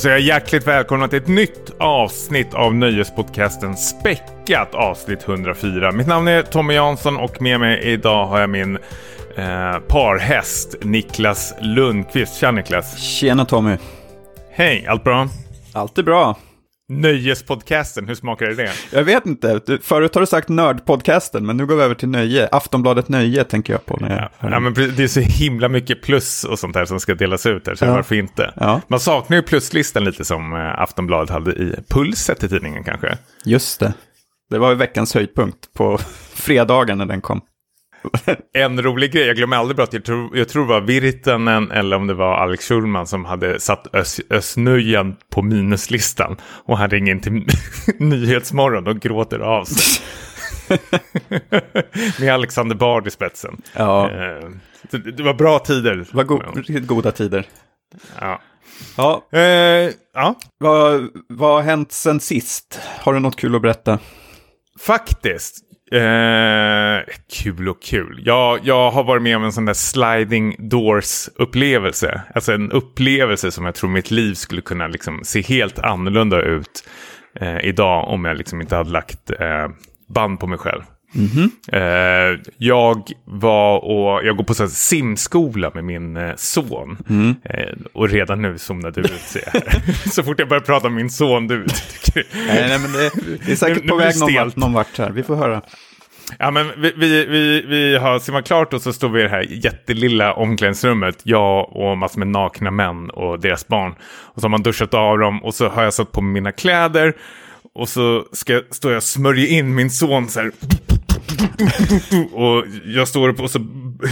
Säger jag hjärtligt välkomna till ett nytt avsnitt av Nöjespodcasten Späckat avsnitt 104. Mitt namn är Tommy Jansson och med mig idag har jag min eh, parhäst Niklas Lundqvist. Tja Niklas! Tjena Tommy! Hej, allt bra? Allt är bra. Nöjespodcasten, hur smakar det? Jag vet inte, du, förut har du sagt Nördpodcasten, men nu går vi över till Nöje. Aftonbladet Nöje tänker jag på. När jag Ja, ja, men det är så himla mycket plus och sånt där som ska delas ut här, så Ja. varför inte? Ja. Man saknar ju pluslistan lite som eh, Aftonbladet hade i Pulset i tidningen kanske. Just det. Det var ju veckans höjdpunkt på fredagen när den kom. En rolig grej, jag glömmer aldrig bort, jag tror, jag tror det var Virtanen eller om det var Alex Schulman som hade satt Ös, Ösnöjan på minuslistan. Och han ringer in till Nyhetsmorgon och gråter av sig. Med Alexander Bard i spetsen. Ja, Eh, det, det var bra tider. det var go riktigt goda tider. Ja. Ja, Eh, ja, vad, vad har hänt sen sist? Har du något kul att berätta? faktiskt. Eh, kul och kul. Jag, jag har varit med om en sån där sliding doors-upplevelse. Alltså en upplevelse som jag tror mitt liv skulle kunna liksom se helt annorlunda ut eh, idag om jag liksom inte hade lagt eh, band på mig själv. Eh, jag var och jag går på så simskola med min eh, son. Eh, och redan nu somnade du ut ser jag. Så fort jag börjar prata om min son, du Nej, nej men det, det är säkert Nu- på nu väg någon vart, någon vart här. Vi får höra. Ja, men vi, vi, vi, vi har simmat klart och så står vi i det här jättelilla omklädningsrummet. Jag och massor med nakna män och deras barn. Och så har man duschat av dem och så har jag satt på mina kläder. Och så ska, står jag och smörjer in min son så här. Och jag står upp och så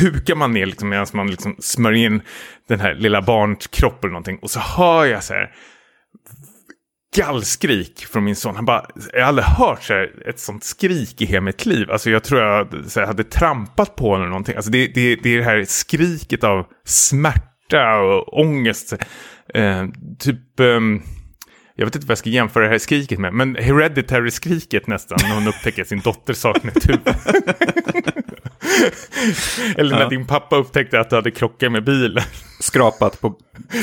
hukar man ner liksom medan man liksom smörjer in den här lilla barnkroppen eller någonting. Och så hör jag så här gallskrik från min son. Han bara, jag har aldrig hört så här, ett sånt skrik i hela mitt liv. Alltså jag tror jag så här, hade trampat på honom eller någonting. Alltså det, det, det är det här skriket av smärta och ångest. Eh, typ, Eh, jag vet inte vad jag ska jämföra det här skriket med, men Hereditary-skriket nästan när hon upptäcker att sin dotter saknar huvud. Eller när Ja. din pappa upptäckte att du hade krockat med bilen. Skrapat, på,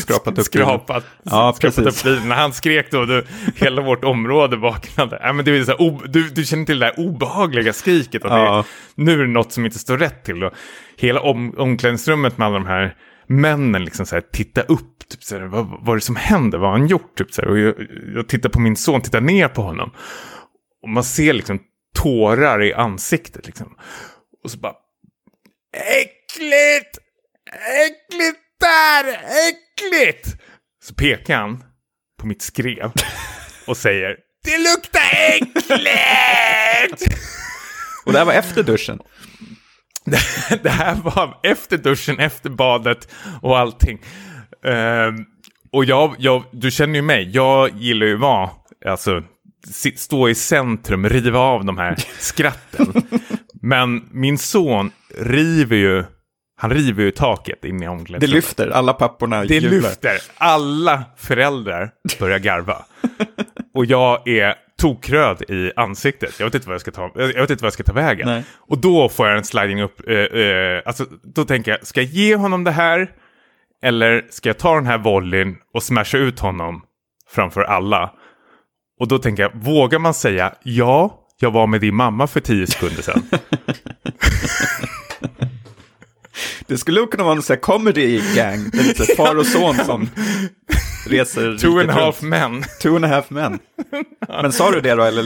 skrapat upp bilen. skrapat, Ja, skrapat precis. upp bilen. När han skrek då, då hela vårt område vaknade. Ja, men det är så här, du, du känner till det där obehagliga skriket. Att Ja. det, nu är det något som inte står rätt till. Då. Hela om, omklädningsrummet med alla de här männen liksom så här, titta upp. Typ så här, vad, vad är det som händer? Vad har han gjort? Typ så här, och jag, jag tittar på min son, tittar ner på honom. Och man ser liksom tårar i ansiktet. Liksom. Och så bara... Äckligt! Äckligt där! Äckligt! Så pekar han på mitt skrev och säger Det luktar äckligt! Och det här var efter duschen. Det- Det här var efter duschen, efter badet och allting. Ehm, och jag, jag, du känner ju mig, jag gillar ju vara, alltså, stå i centrum, riva av de här skratten. Men min son river ju, han river ju taket inne i Det omklädningsrummet. lyfter, alla papporna Det jublar. lyfter. Alla föräldrar börjar garva. Och jag är tokröd i ansiktet. Jag vet inte vad jag ska ta, jag vet inte vad jag ska ta vägen. Nej. Och då får jag en sliding upp. Eh, eh, alltså, då tänker jag, ska jag ge honom det här? Eller ska jag ta den här volleyn och smasha ut honom framför alla? Och då tänker jag, vågar man säga ja, jag var med din mamma för tio sekunder sedan. Det skulle kunna vara en sån här comedy gang. Det är lite far och son som reser Two and a half men. Two and a half men. Men sa du det då, eller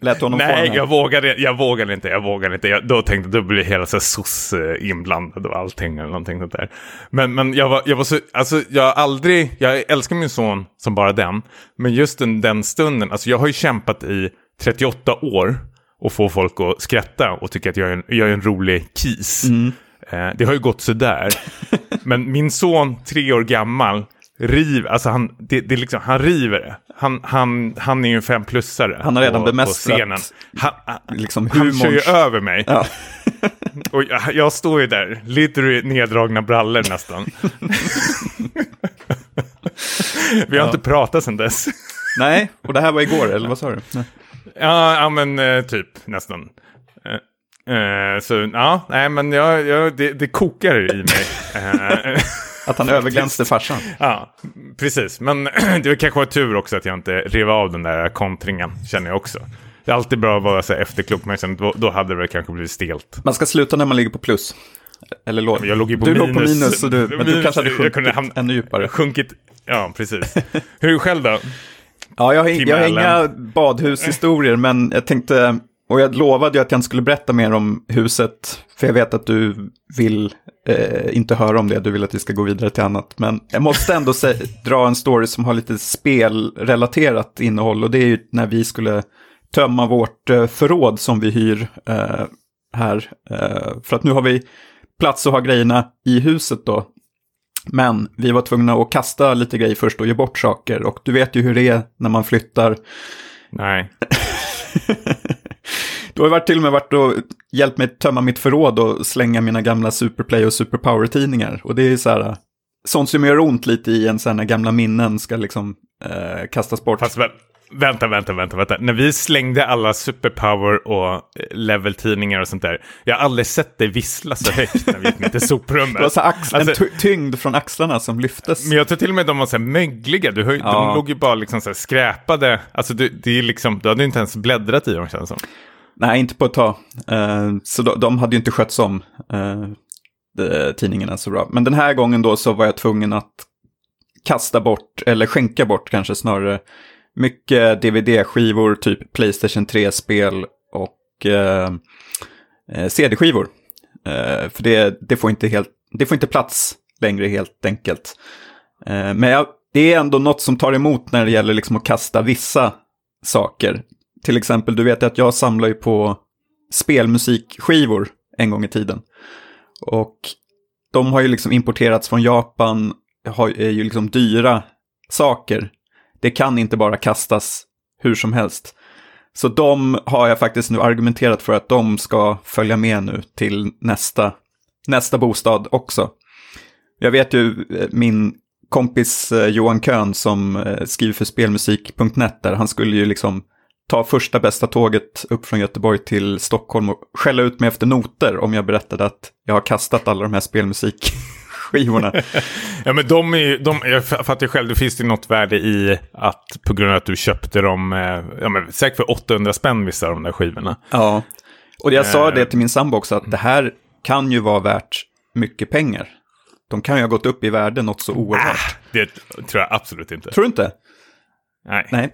lät honom få Nej, den här? jag vågade, jag vågade inte. Jag vågade inte. Jag, då tänkte jag, då blir hela soc eh, inblandad och allting eller någonting sånt där. Men, men jag, var, jag var så, alltså jag har aldrig, jag älskar min son som bara den. Men just den, den stunden, alltså jag har ju kämpat i 38 år och få folk att skratta och tycka att jag är en, jag är en rolig kis. Eh, det har ju gått sådär. Men min son, tre år gammal, riv, alltså han, det, det liksom, han river det. Han, han, han är ju en femplussare. Han har redan på- bemästrat på scenen. Han, Liksom han kör ju över mig. Ja. Och jag, jag står ju där, lite neddragna brallor nästan. Vi har Ja. inte pratat sedan dess. Nej, och det här var igår, eller vad sa du? Nej. Ja, ja men eh, typ nästan. Eh, Eh, så ja, nej men jag, jag, det, det kokar i mig. Att han överglänste farsan. ja, precis. Men det kanske var tur också att jag inte rev av den där kontringen, känner jag också. Det är alltid bra att vara så efterklok, men sen, då, då hade det kanske blivit stelt. Man ska sluta när man ligger på plus. Eller låg. Jag låg ju på du minus. låg på minus, så du, men du Minus, kanske hade sjunkit kunde hamna- ännu djupare. Sjunkit, ja precis. Hur är det själv då? Ja, jag jag har inga badhushistorier, men jag tänkte, och jag lovade ju att jag inte skulle berätta mer om huset, för jag vet att du vill eh, inte höra om det, du vill att vi ska gå vidare till annat. Men jag måste ändå dra en story som har lite spelrelaterat innehåll, och det är ju när vi skulle tömma vårt eh, förråd som vi hyr eh, här. Eh, för att nu har vi plats att ha grejerna i huset då. Men vi var tvungna att kasta lite grejer först och ge bort saker. Och du vet ju hur det är när man flyttar. Nej. Du har ju varit till och med varit och hjälpt mig tömma mitt förråd och slänga mina gamla Superplay och Superpower-tidningar. Och det är ju så här, sånt som gör ont lite i en sån här när gamla minnen ska liksom eh, kastas bort. Fast vä- vänta, vänta, vänta, vänta. När vi slängde alla superpower och eh, level-tidningar och sånt där. Jag har aldrig sett dig vissla så högt när vi gick ner till soprummet. det var så Alltså- en ty- tyngd från axlarna som lyftes. Men jag tror till och med de var så här mögliga. Du, ju- Ja. De låg ju bara liksom så här skräpade. Alltså du, det är liksom, du hade ju inte ens bläddrat i dem känns som. Nej, inte på ett tag. Uh, så de, de hade ju inte skötts om uh, eh, de, tidningarna så bra. Men den här gången då så var jag tvungen att kasta bort, eller skänka bort kanske snarare, mycket DVD-skivor, typ Playstation 3-spel och eh, uh, CD-skivor. För det, det, får inte helt, det får inte plats längre helt enkelt. Men jag, det är ändå något som tar emot när det gäller liksom att kasta vissa saker. Till exempel, du vet att jag samlar ju på spelmusikskivor en gång i tiden. Och de har ju liksom importerats från Japan, har, är ju liksom dyra saker. Det kan inte bara kastas hur som helst. Så de har jag faktiskt nu argumenterat för att de ska följa med nu till nästa, nästa bostad också. Jag vet ju eh, min kompis eh, Johan Köhn som eh, skriver för spelmusik.net där, han skulle ju liksom ta första bästa tåget upp från Göteborg till Stockholm och skälla ut mig efter noter om jag berättade att jag har kastat alla de här spelmusikskivorna. Ja men de är de, jag fattar själv, det finns ju något värde i att på grund av att du köpte dem, eh, ja men säkert för 800 spänn vissa av de där skivorna. ja, och jag sa Eh. det till min sambo också, att det här kan ju vara värt mycket pengar. De kan ju ha gått upp i värde något så oerhört. Det tror jag absolut inte. Tror du inte? Nej. Nej.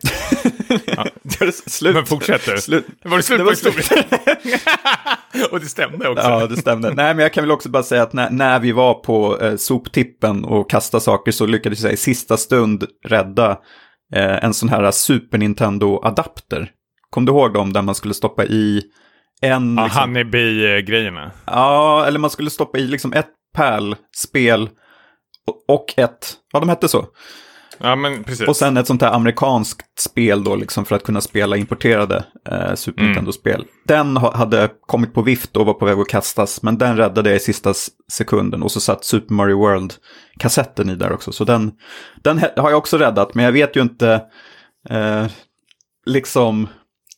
Ja. Slut. Men fortsätt du. Slut. Var det slut Det på historien? och det stämde också. Ja, det stämde. Nej, men jag kan väl också bara säga att när, när vi var på eh, soptippen och kastade saker så lyckades jag i sista stund rädda eh, en sån här Super Nintendo-adapter. Kom du ihåg dem där man skulle stoppa i en... Ja, liksom, Honeybee-grejerna. ja, eller man skulle stoppa i liksom ett pärlspel och- och ett... Ja, de hette så. Ja, men precis. Och sen ett sånt här amerikanskt spel då, liksom för att kunna spela importerade eh, Super Mm. Nintendo-spel. Den ha, hade kommit på vift och var på väg att kastas, men den räddade jag i sista sekunden. Och så satt Super Mario World-kassetten i där också. Så den, den har jag också räddat, men jag vet ju inte eh, liksom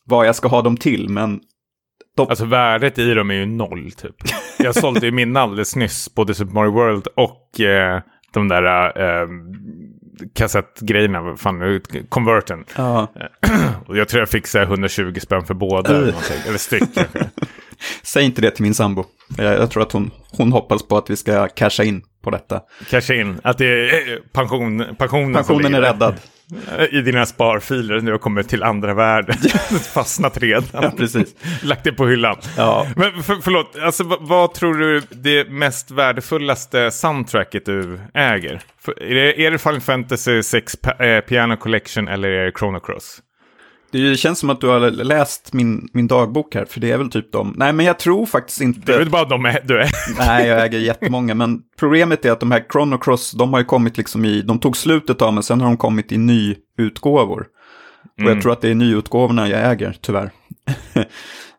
vad jag ska ha dem till. Men Alltså värdet i dem är ju noll typ. Jag sålde ju min alldeles nyss, både Super Mario World och eh, de där eh, kassettgrejerna, fan nu, ja, Och jag tror jag fick så här 120 spänn för båda. Eller, styck kanske. säg inte det till min sambo. Jag, jag tror att hon, hon hoppas på att vi ska casha in på detta. Casha in. Att det är pension, pensionen, Pensionen är räddad. I dina sparfiler när du kommer till andra världen. Fastnat redan. Ja, precis. Lagt det på hyllan. Ja. Men för, förlåt, alltså, vad, vad tror du det mest värdefullaste soundtracket du äger? För, är, det, är det Final Fantasy 6 eh, Piano Collection eller är det Chrono Cross? Det känns som att du har läst min, min dagbok här, för det är väl typ de. Nej, men jag tror faktiskt Det är inte... väl bara de är- du är. Nej, jag äger jättemånga, men problemet är att de här Chrono Cross, de har ju kommit liksom i... De tog slutet av, men sen har de kommit i nyutgåvor. Och Mm. jag tror att det är nyutgåvorna jag äger, tyvärr. Nej,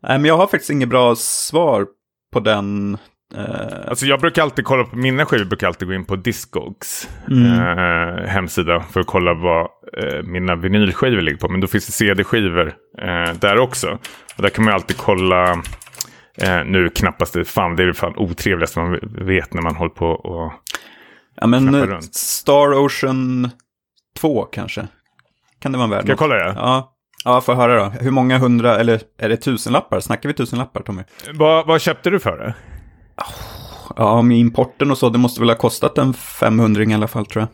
men jag har faktiskt inget bra svar på den. Eh, Alltså jag brukar alltid kolla på mina skivor, brukar alltid gå in på Discogs Mm. eh, hemsida för att kolla vad eh, mina vinylskivor ligger på. Men då finns det CD-skivor eh, där också. Och där kan man alltid kolla Eh, nu knappast det, fan det är det fan otrevligaste man vet när man håller på och... Ja, men eh. Star Ocean 2 kanske. Kan det vara värd Ska jag kolla det? Ja. Ja, får höra då. Hur många hundra, eller är det tusenlappar? Snackar vi tusenlappar, Tommy? Vad, vad köpte du för det? Ja, med importen och så, det måste väl ha kostat en 500 i alla fall, tror jag.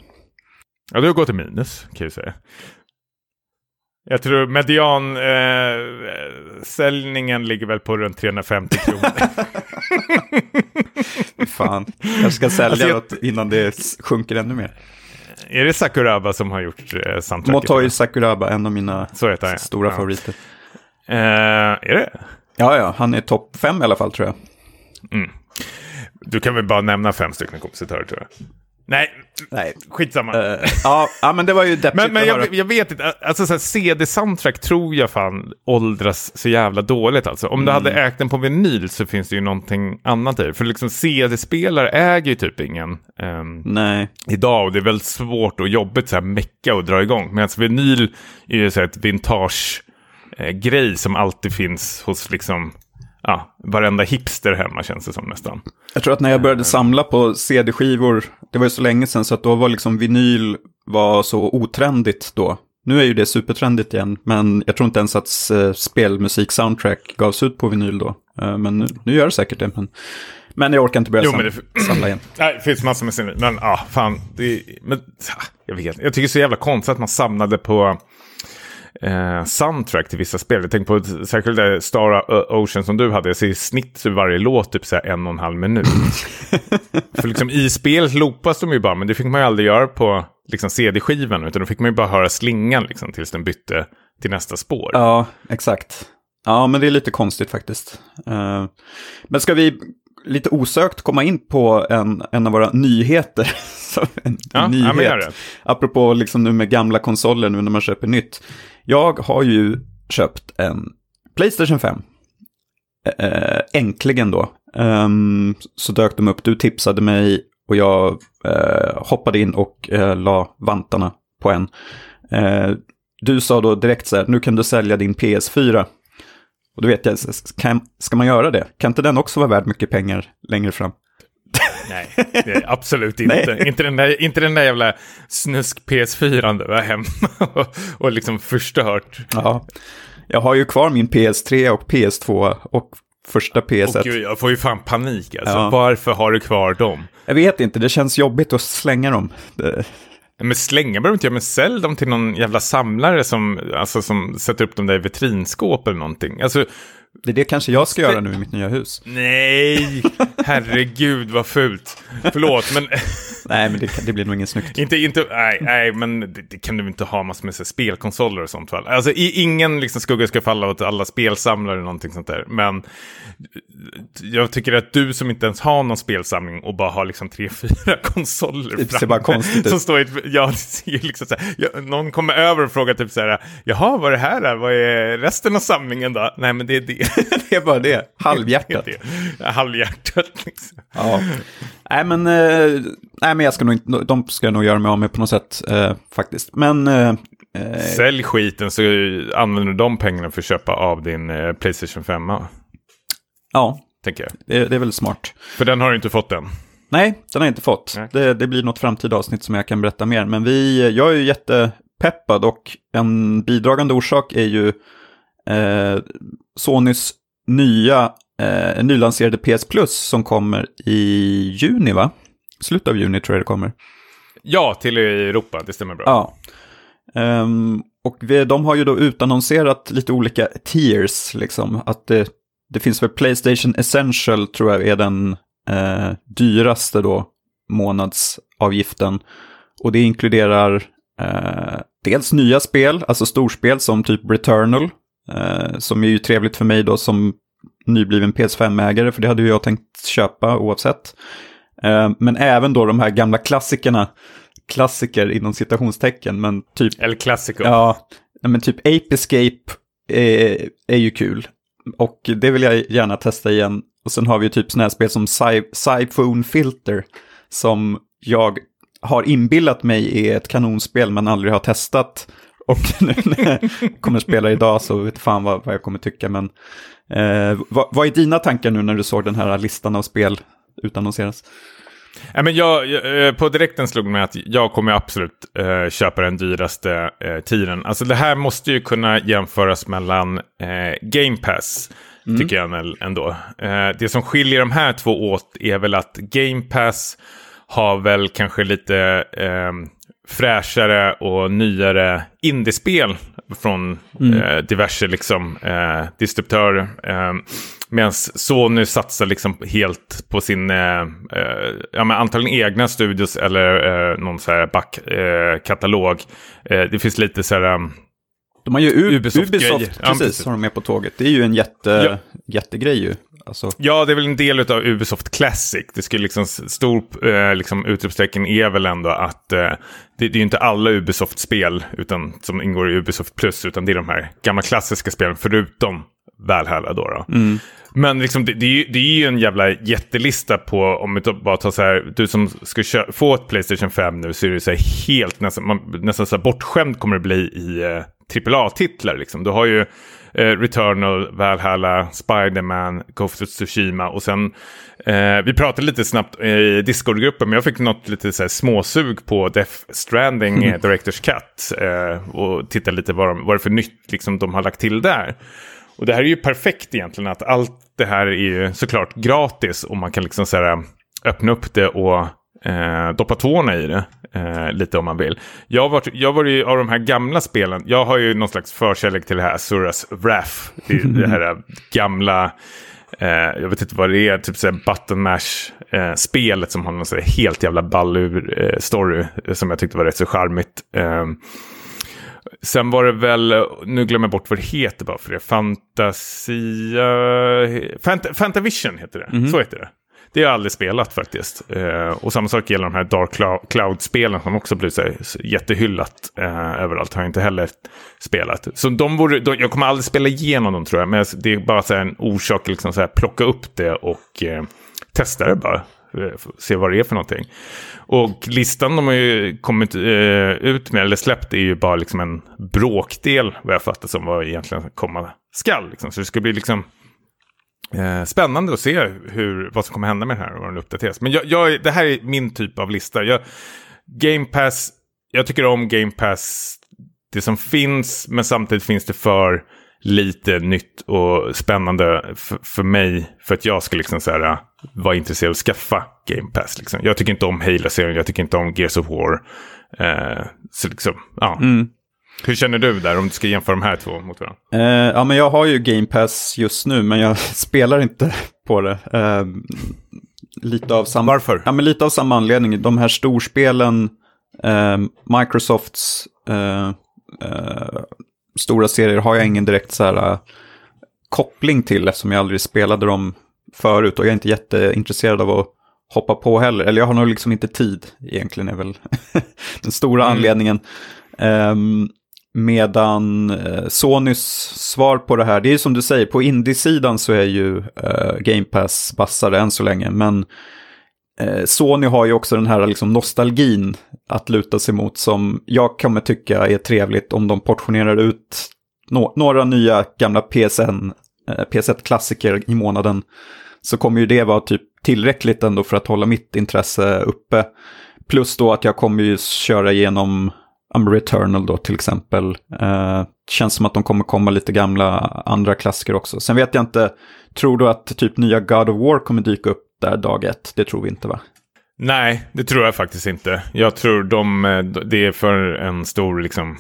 Ja, du har gått i minus kan jag säga. Jag tror median eh, säljningen ligger väl på runt 350 kronor. Fan, jag ska sälja Alltså, jag- något innan det sjunker ännu mer. är det Sakuraba som har gjort eh, soundtracket? Motoi Sakuraba, en av mina heter stora ja. favoriter. Eh, är det? Ja, ja, han är topp fem i alla fall, tror jag. Du kan väl bara nämna fem stycken kompositörer tror jag. Nej, Nej. skitsamma. Eh, ja, ja, men det var ju deppigt Men, men att jag, jag vet inte, alltså CD-soundtrack tror jag fan åldras så jävla dåligt alltså. Om du hade Mm. ägt den på vinyl så finns det ju någonting annat i det. För liksom CD-spelare äger ju typ ingen ehm, Nej, idag och det är väldigt svårt och jobbigt så här mecka och dra igång. Medan vinyl är ju så här ett vintage-grej som alltid finns hos liksom, ja, varenda hipster hemma känns det som nästan. jag tror att när jag började samla på CD-skivor, det var ju så länge sedan så att då var liksom vinyl var så otrendigt då. Nu är ju det supertrendigt igen, men jag tror inte ens att uh, spelmusik-soundtrack gavs ut på vinyl då. Eh, men nu, nu gör det säkert det. Men, men jag orkar inte börja Jo, sam- men det- samla igen. Nej, det finns massor med sin Men ja, fan. Det, men, ah, jag vet Jag tycker det är så jävla konstigt att man samlade på eh, soundtrack till vissa spel. Jag tänker på särskilt det Star Ocean som du hade. Jag ser i snitt så varje låt typ så en och en halv minut. För liksom i spelet loopas de ju bara. Men det fick man ju aldrig göra på liksom, CD-skivan. Utan då fick man ju bara höra slingan liksom, tills den bytte till nästa spår. Ja, exakt. Ja, men det är lite konstigt faktiskt. Eh, men ska vi lite osökt komma in på en, en av våra nyheter? Så en Ja, nyhet. Apropå liksom nu med gamla konsoler nu när man köper nytt. Jag har ju köpt en Playstation 5. Eh, äntligen då. Ehm, så dök de upp, du tipsade mig och jag eh, hoppade in och eh, la vantarna på en. Eh, du sa då direkt så här, nu kan du sälja din PS4. Och då vet jag, kan, ska man göra det? Kan inte den också vara värd mycket pengar längre fram? Nej, absolut inte. inte, den där, inte den där jävla snusk PS4 du var hemma och, och liksom förstört. Ja, jag har ju kvar min PS3 och PS2 och första PS1. Och gud, jag får ju fan panik alltså. Ja. Varför har du kvar dem? Jag vet inte, det känns jobbigt att slänga dem. Det, Men slänga behöver inte göra, men sälj dem till någon jävla samlare som, alltså, som sätter upp dem där i vitrinskåp eller någonting. Alltså, det är det kanske jag ska göra nu i mitt nya hus. nej, herregud vad fult. Förlåt, men Nej, men det, det blir nog inget snyggt. inte, inte, nej, nej, men det, det kan du inte ha massor med så spelkonsoler och sånt väl? Alltså, i, ingen liksom, skugga ska falla åt alla spelsamlare eller någonting sånt där. Men jag tycker att du som inte ens har någon spelsamling och bara har liksom tre, fyra konsoler Det ser bara konstigt ut. Som står i ett, ja, det ser liksom så här, ja, någon kommer över och frågar typ så här, jaha, vad är det här? Vad är resten av samlingen då? Nej, men det är det. Det är bara det, halvhjärtat. det. Halvhjärtat liksom. Ja. Nej, men, eh, nej, men jag ska nog inte, de ska jag nog göra mig av med på något sätt eh, faktiskt. Men eh, eh, Sälj skiten så använder du de pengarna för att köpa av din eh, Playstation 5. ja, Tänker jag. det, det är väl smart. För den har du inte fått än. Nej, den har jag inte fått. Det, det blir något framtida avsnitt som jag kan berätta mer. Men vi, jag är ju jättepeppad och en bidragande orsak är ju eh, Sonys nya eh, nylanserade PS Plus som kommer i juni, va? Slutet av juni tror jag det kommer. Ja, till Europa, det stämmer bra. Ja. Ehm, och vi, de har ju då utannonserat lite olika tiers, liksom. Att det, det finns väl Playstation Essential, tror jag är den eh, dyraste då, månadsavgiften. Och det inkluderar eh, dels nya spel, alltså storspel som typ Returnal, eh, som är ju trevligt för mig då som nybliven PS5-ägare, för det hade ju jag tänkt köpa oavsett. Eh, men även då de här gamla klassikerna, klassiker inom citationstecken, men typ, El Clasico. ja, men typ Ape Escape är, är ju kul. Och det vill jag gärna testa igen. Och sen har vi ju typ sådana här spel som Cy- Cyphone Filter, som jag har inbillat mig är ett kanonspel men aldrig har testat. Och nu när jag kommer spela idag så vet fan vad, vad jag kommer tycka. Men Eh, vad, vad är dina tankar nu när du såg den här listan av spel utannonseras? Ja, men jag, jag, eh, på direkten slog mig att jag kommer absolut eh, köpa den dyraste eh, tiden. Alltså det här måste ju kunna jämföras mellan eh, Game Pass, mm. tycker jag ändå. Eh, det som skiljer de här två åt är väl att Game Pass har väl kanske lite eh, fräschare och nyare indiespel från mm. eh, diverse liksom, eh, distributörer. Eh, Medan Sony satsar liksom helt på sin, eh, eh, ja men antagligen egna studios eller eh, någon så här backkatalog. det finns lite så här... de har ju Ubisoft, Ubisoft precis, ja, precis, har de med på tåget. Det är ju en jätte, ja. jättegrej ju. Alltså... Ja, det är väl en del av Ubisoft Classic. Det skulle liksom, stor eh, liksom, utropstecken är väl ändå att eh, det, det, är ju inte alla Ubisoft-spel utan, som ingår i Ubisoft Plus, utan det är de här gamla klassiska spelen förutom Valhalla då. då. Mm. Men liksom, det, det, är ju, det är ju en jävla jättelista på, om vi bara tar så här, du som ska köra, få ett Playstation 5 nu så är det så här helt nästan, man, nästan så här bortskämd kommer det bli i eh, AAA-titlar. Liksom. Du har ju eh, Returnal, Valhalla, Spiderman, Ghost of Tsushima och sen eh, vi pratade lite snabbt i Discord-gruppen men jag fick något lite så här, småsug på Death Stranding mm. Directors Cut eh, och tittade lite vad, de, vad det är för nytt liksom, de har lagt till där. Och det här är ju perfekt egentligen att allt det här är ju såklart gratis och man kan liksom så här, öppna upp det och eh, doppa tårna i det eh, lite om man vill. Jag var, jag var ju av de här gamla spelen, jag har ju någon slags förkärlek till det här Suras Wrath. Det, det här gamla, eh, jag vet inte vad det är, typ såhär button mash eh, som har någon sån helt jävla ballur eh, story som jag tyckte var rätt så charmigt. Eh, Sen var det väl, nu glömmer jag bort vad det heter bara för det, Fantasia... Fant Fantavision heter det, mm -hmm. så heter det. Det har jag aldrig spelat faktiskt. Eh, och samma sak gäller de här Dark Cloud-spelen som också blivit så jättehyllat eh, överallt. Har jag inte heller spelat. Så de vore, de, jag kommer aldrig spela igenom dem tror jag. Men det är bara så en orsak att liksom så här, plocka upp det och eh, testa det bara. Eh, se vad det är för någonting. Och listan de har ju kommit eh, ut med, eller släppt, är ju bara liksom en bråkdel, vad jag fattar som vad egentligen komma skall. Liksom. Så det ska bli liksom eh, spännande att se hur, vad som kommer hända med den här och vad den uppdateras. Men jag, jag, det här är min typ av lista. Jag, Game Pass, jag tycker om Game Pass, det som finns, men samtidigt finns det för lite nytt och spännande för, mig. För att jag ska liksom så här, äh, vara intresserad av att skaffa Game Pass. Liksom. Jag tycker inte om Halo-serien, jag tycker inte om Gears of War. Eh, så liksom, ja. Mm. Hur känner du där om du ska jämföra de här två mot varandra? Eh, ja, men jag har ju Game Pass just nu, men jag spelar inte på det. Eh, lite av samma... Varför? Ja, men lite av samma anledning. De här storspelen, eh, Microsofts eh, eh, stora serier har jag ingen direkt så här, uh, koppling till eftersom jag aldrig spelade dem förut och jag är inte jätteintresserad av att hoppa på heller. Eller jag har nog liksom inte tid egentligen är väl den stora mm. anledningen. Um, medan eh, Sonys svar på det här, det är som du säger, på indie-sidan så är ju eh, Game Pass bassare än så länge. Men eh, Sony har ju också den här liksom, nostalgin att luta sig mot som jag kommer tycka är trevligt om de portionerar ut no några nya gamla PSN, eh, PS1-klassiker i månaden. Så kommer ju det vara typ tillräckligt ändå för att hålla mitt intresse uppe. Plus då att jag kommer ju köra igenom Returnal då till exempel. Eh, känns som att de kommer komma lite gamla andra klassiker också. Sen vet jag inte, tror du att typ nya God of War kommer dyka upp där dag ett? Det tror vi inte va? Nej, det tror jag faktiskt inte. Jag tror de, eh, det är för en stor liksom,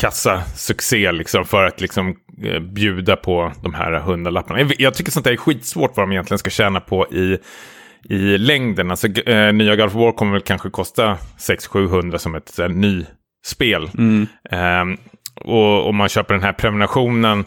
kassasuccé liksom, för att liksom, eh, bjuda på de här hundralapparna. Jag tycker sånt där är skitsvårt vad de egentligen ska tjäna på i, i längden. Alltså, eh, nya God of War kommer väl kanske kosta 600-700 som ett eh, ny spel. Mm. Eh, och om man köper den här prenumerationen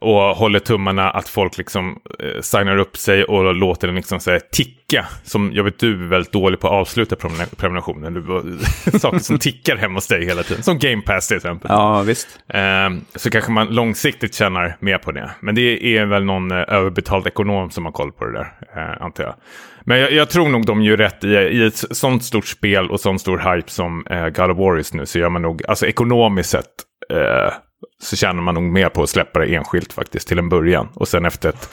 och håller tummarna att folk liksom eh, signar upp sig och låter den liksom så här, ticka. Som jag vet du är väldigt dålig på att avsluta prenumerationen. Du, saker som tickar hemma hos dig hela tiden. Som Game Pass till exempel. Ja, visst. Eh, så kanske man långsiktigt tjänar mer på det. Men det är väl någon eh, överbetald ekonom som har koll på det där, eh, antar jag. Men jag, jag, tror nog de gör rätt i, i ett sånt stort spel och sån stor hype som eh, God of War is nu. Så gör man nog, alltså ekonomiskt sett, eh, så tjänar man nog mer på att släppa det enskilt faktiskt till en början. Och sen efter ett,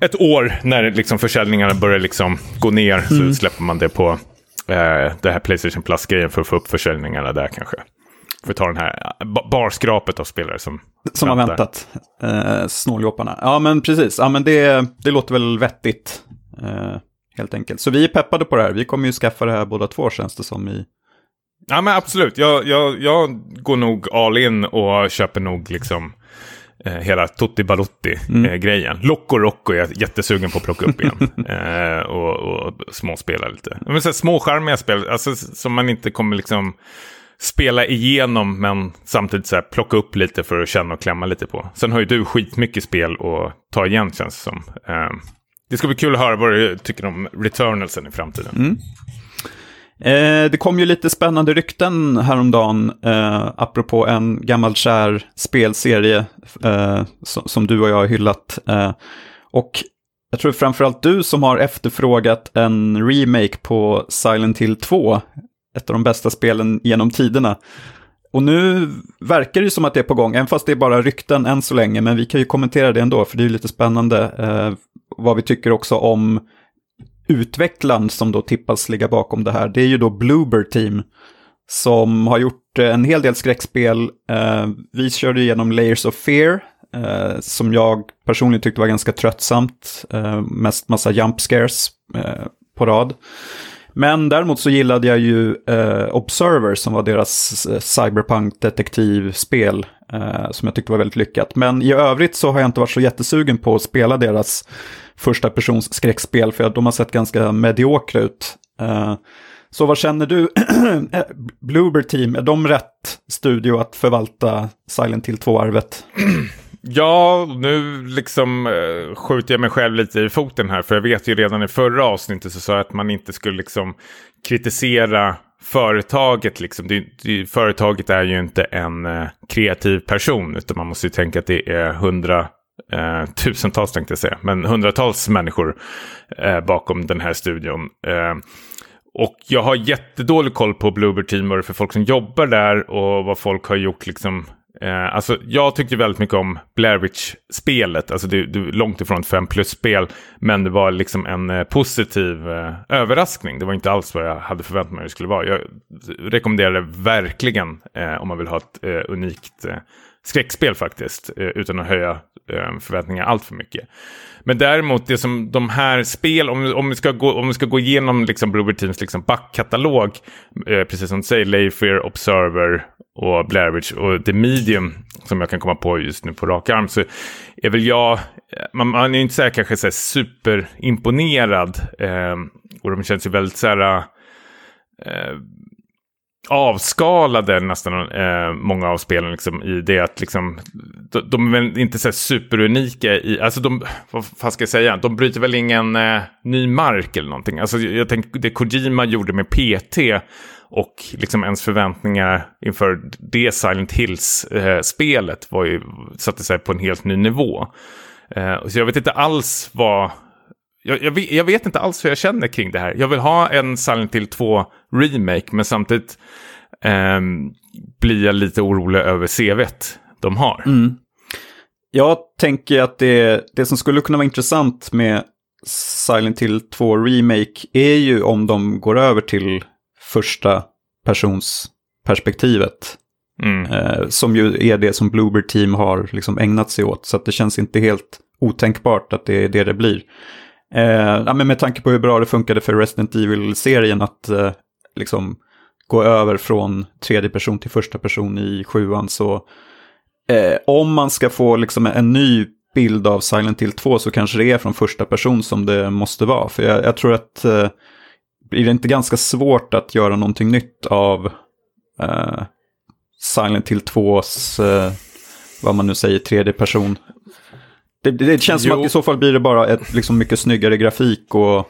ett år när liksom försäljningarna börjar liksom gå ner så släpper man det på eh, det här Playstation Plus-grejen för att få upp försäljningarna där kanske. För att ta den här ba- barskrapet av spelare som, Som har väntat. Eh, snåljåparna. Ja, men precis. Ja, men det, det låter väl vettigt. Eh, helt enkelt. Så vi är peppade på det här. Vi kommer ju skaffa det här båda två känns det som i... Ja men absolut, jag, jag, jag går nog all in och köper nog liksom eh, hela Tutti Balutti Mm. eh. Loco Rocco är jag jättesugen på att plocka upp igen. eh, och, och småspela lite. Men så här, små charmiga spel, alltså som man inte kommer liksom spela igenom men samtidigt så här, plocka upp lite för att känna och klämma lite på. Sen har ju du skitmycket spel att ta igen känns det som. Det ska bli kul att höra vad du tycker om Returnalsen i framtiden. Mm. Eh, det kom ju lite spännande rykten häromdagen, eh, apropå en gammal kär spelserie eh, som, som du och jag har hyllat. Eh, och jag tror framförallt du som har efterfrågat en remake på Silent Hill 2, ett av de bästa spelen genom tiderna. Och nu verkar det ju som att det är på gång, även fast det är bara rykten än så länge, men vi kan ju kommentera det ändå, för det är ju lite spännande eh, vad vi tycker också om utvecklaren som då tippas ligga bakom det här, det är ju då Bloober Team som har gjort eh, en hel del skräckspel. Eh, vi körde igenom Layers of Fear, eh, som jag personligen tyckte var ganska tröttsamt. Eh, mest massa jump scares eh, på rad. Men däremot så gillade jag ju eh, Observer som var deras eh, cyberpunk-detektivspel. Eh, som jag tyckte var väldigt lyckat. Men i övrigt så har jag inte varit så jättesugen på att spela deras första persons skräckspel. För de har sett ganska mediokra ut. Eh, så vad känner du? Eh, Bloober Team, är de rätt studio att förvalta Silent Hill 2-arvet? Ja, nu liksom eh, skjuter jag mig själv lite i foten här. För jag vet ju redan i förra avsnittet så sa jag att man inte skulle liksom kritisera företaget. Liksom. Det, det, företaget är ju inte en eh, kreativ person. Utan man måste ju tänka att det är hundra eh, tusentals tänkte jag säga. Men hundratals människor eh, bakom den här studion. Eh, och jag har jättedålig koll på Bluebird Team och det för folk som jobbar där och vad folk har gjort liksom. Eh, alltså jag tyckte väldigt mycket om Blair Witch-spelet. Alltså det, det är långt ifrån ett 5 plus-spel. Men det var liksom en eh, positiv eh, överraskning. Det var inte alls vad jag hade förväntat mig att det skulle vara. Jag rekommenderar det verkligen eh, om man vill ha ett eh, unikt eh, skräckspel faktiskt. Eh, utan att höja Eh, förväntningar allt för mycket. Men däremot det som de här spel, om, om, vi, ska gå, om vi ska gå igenom liksom Bloober Teams liksom backkatalog, eh, precis som du säger, Layfair, Observer och Blair Witch och The Medium, som jag kan komma på just nu på rak arm, så är väl jag, eh, man, man är ju inte så här kanske så här superimponerad, eh, och de känns ju väldigt så här, eh, avskalade nästan eh, många av spelen liksom, i det att liksom, de, de är väl inte så superunika i, alltså de, vad fan ska jag säga, de bryter väl ingen eh, ny mark eller någonting. Alltså jag tänker det Kojima gjorde med PT och liksom ens förväntningar inför det Silent Hills-spelet eh, var ju, satte sig på en helt ny nivå. Eh, så jag vet inte alls vad jag, jag, vet, jag, vet, inte alls hur jag känner kring det här. Jag vill ha en Silent Hill 2 remake, men samtidigt eh, blir jag lite orolig över CVt de har. Mm. Jag tänker att det, det som skulle kunna vara intressant med Silent Hill 2 remake är ju om de går över till första persons perspektivet. Mm. Eh, som ju är det som Bloober Team har liksom ägnat sig åt. Så att det känns inte helt otänkbart att det är det det blir. Eh, ja, men med tanke på hur bra det funkade för Resident Evil-serien att eh, liksom gå över från tredje person till första person i sjuan så eh, om man ska få liksom en ny bild av Silent Hill 2 så kanske det är från första person som det måste vara. För jag, jag tror att eh, blir det inte ganska svårt att göra någonting nytt av eh, Silent Hill 2s, eh, vad man nu säger, tredje person det, det känns som Jo. att i så fall blir det bara ett liksom mycket snyggare grafik och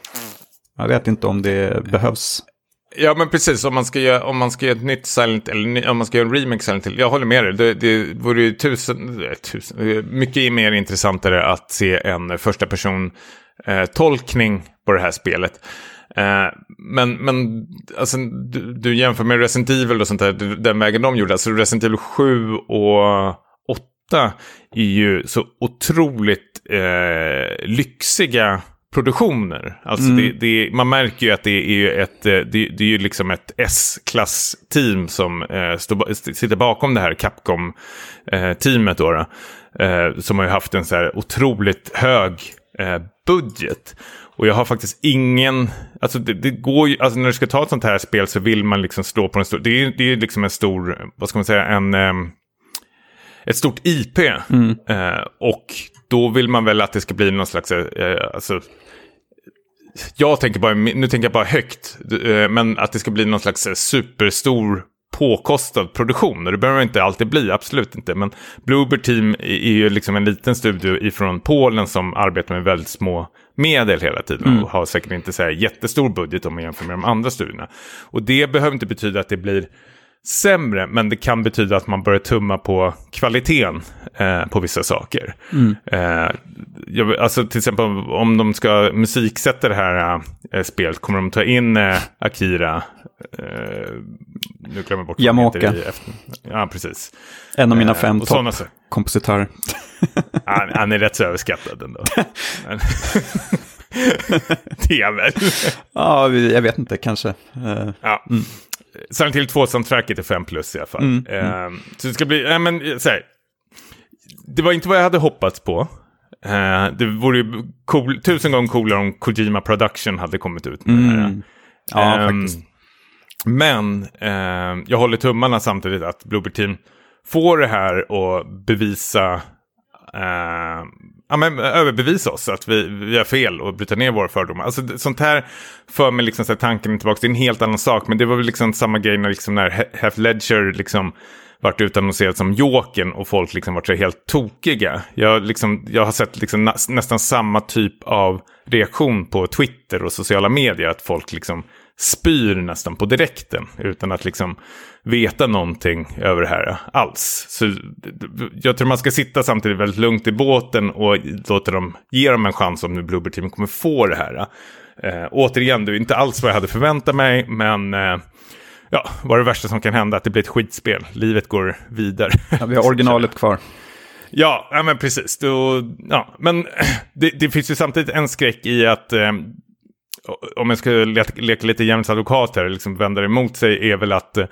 jag vet inte om det behövs. Ja men precis, om man ska göra, om man ska göra ett nytt Silent eller om man ska göra en remake Silent Hill. Jag håller med dig, det, det vore ju tusen, eh, tusen, eh, mycket mer intressantare att se en första person eh, tolkning på det här spelet. Eh, men men alltså, du, du jämför med Resident Evil och sånt där, den vägen de gjorde, alltså Resident Evil 7 och är ju så otroligt eh, lyxiga produktioner. Alltså mm. det, det, man märker ju att det är ett, eh, det, det är ju liksom ett S-klass-team som eh, stå, sitter bakom det här Capcom-teamet. Eh, eh, som har ju haft en så här otroligt hög eh, budget. Och jag har faktiskt ingen, alltså det, det, går ju, alltså när du ska ta ett sånt här spel så vill man liksom slå på en stor, det är ju det är liksom en stor, vad ska man säga, en, um, ett stort IP. Mm. Uh, och då vill man väl att det ska bli någon slags, uh, alltså, jag tänker bara, nu tänker jag bara högt, uh, men att det ska bli någon slags superstor påkostad produktion. Och det behöver inte alltid bli, absolut inte. Men Bluebird Team är ju liksom en liten studio ifrån Polen som arbetar med väldigt små medel hela tiden. Mm. Och har säkert inte så här jättestor budget om man jämför med de andra studierna. Och det behöver inte betyda att det blir sämre, men det kan betyda att man börjar tumma på kvaliteten eh, på vissa saker. Mm. Eh, jag, alltså till exempel om de ska musiksätta det här eh, spelet, kommer de ta in eh, Akira? Eh, nu glömmer jag bort Yamaoka. Ja, precis. En av mina eh, fem toppkompositörer. han, han är rätt så överskattad ändå. det är väl. ja, jag vet inte, kanske. Uh, ja. Mm. Silent Hill 2-soundtracket är 5 plus i alla fall. Mm, uh, Så det ska bli, äh, men så här, Det var inte vad jag hade hoppats på. Uh, det vore ju cool, tusen gånger coolare om Kojima Production hade kommit ut med mm. det här. Mm. Ja, um, faktiskt. Men uh, jag håller tummarna samtidigt att Bluebird Team får det här och bevisa eh, ja, men, eh, överbevisa oss att vi, vi har fel och bryta ner våra fördomar. Alltså, sånt här för mig liksom, så här, tanken tillbaka till en helt annan sak. Men det var väl liksom samma grej när, liksom, när Heath Ledger liksom, varit utannonserad som Jokern och folk liksom varit så helt tokiga. Jag, liksom, jag har sett liksom nä nästan samma typ av reaktion på Twitter och sociala medier. Att folk liksom spyr nästan på direkten utan att liksom veta någonting över det här alls. Så jag tror man ska sitta samtidigt väldigt lugnt i båten och låta dem, ge dem en chans om nu Bluebird Team kommer få det här. Eh, återigen, det är inte alls vad jag hade förväntat mig, men eh, ja, vad är det värsta som kan hända? Att det blir ett skitspel. Livet går vidare. Ja, vi har originalet kvar. Ja, ja men precis. Då, ja, men det, det, finns ju samtidigt en skräck i att eh, om jag ska leka, leka lite jämns advokat här, liksom vända det emot sig, är väl att eh,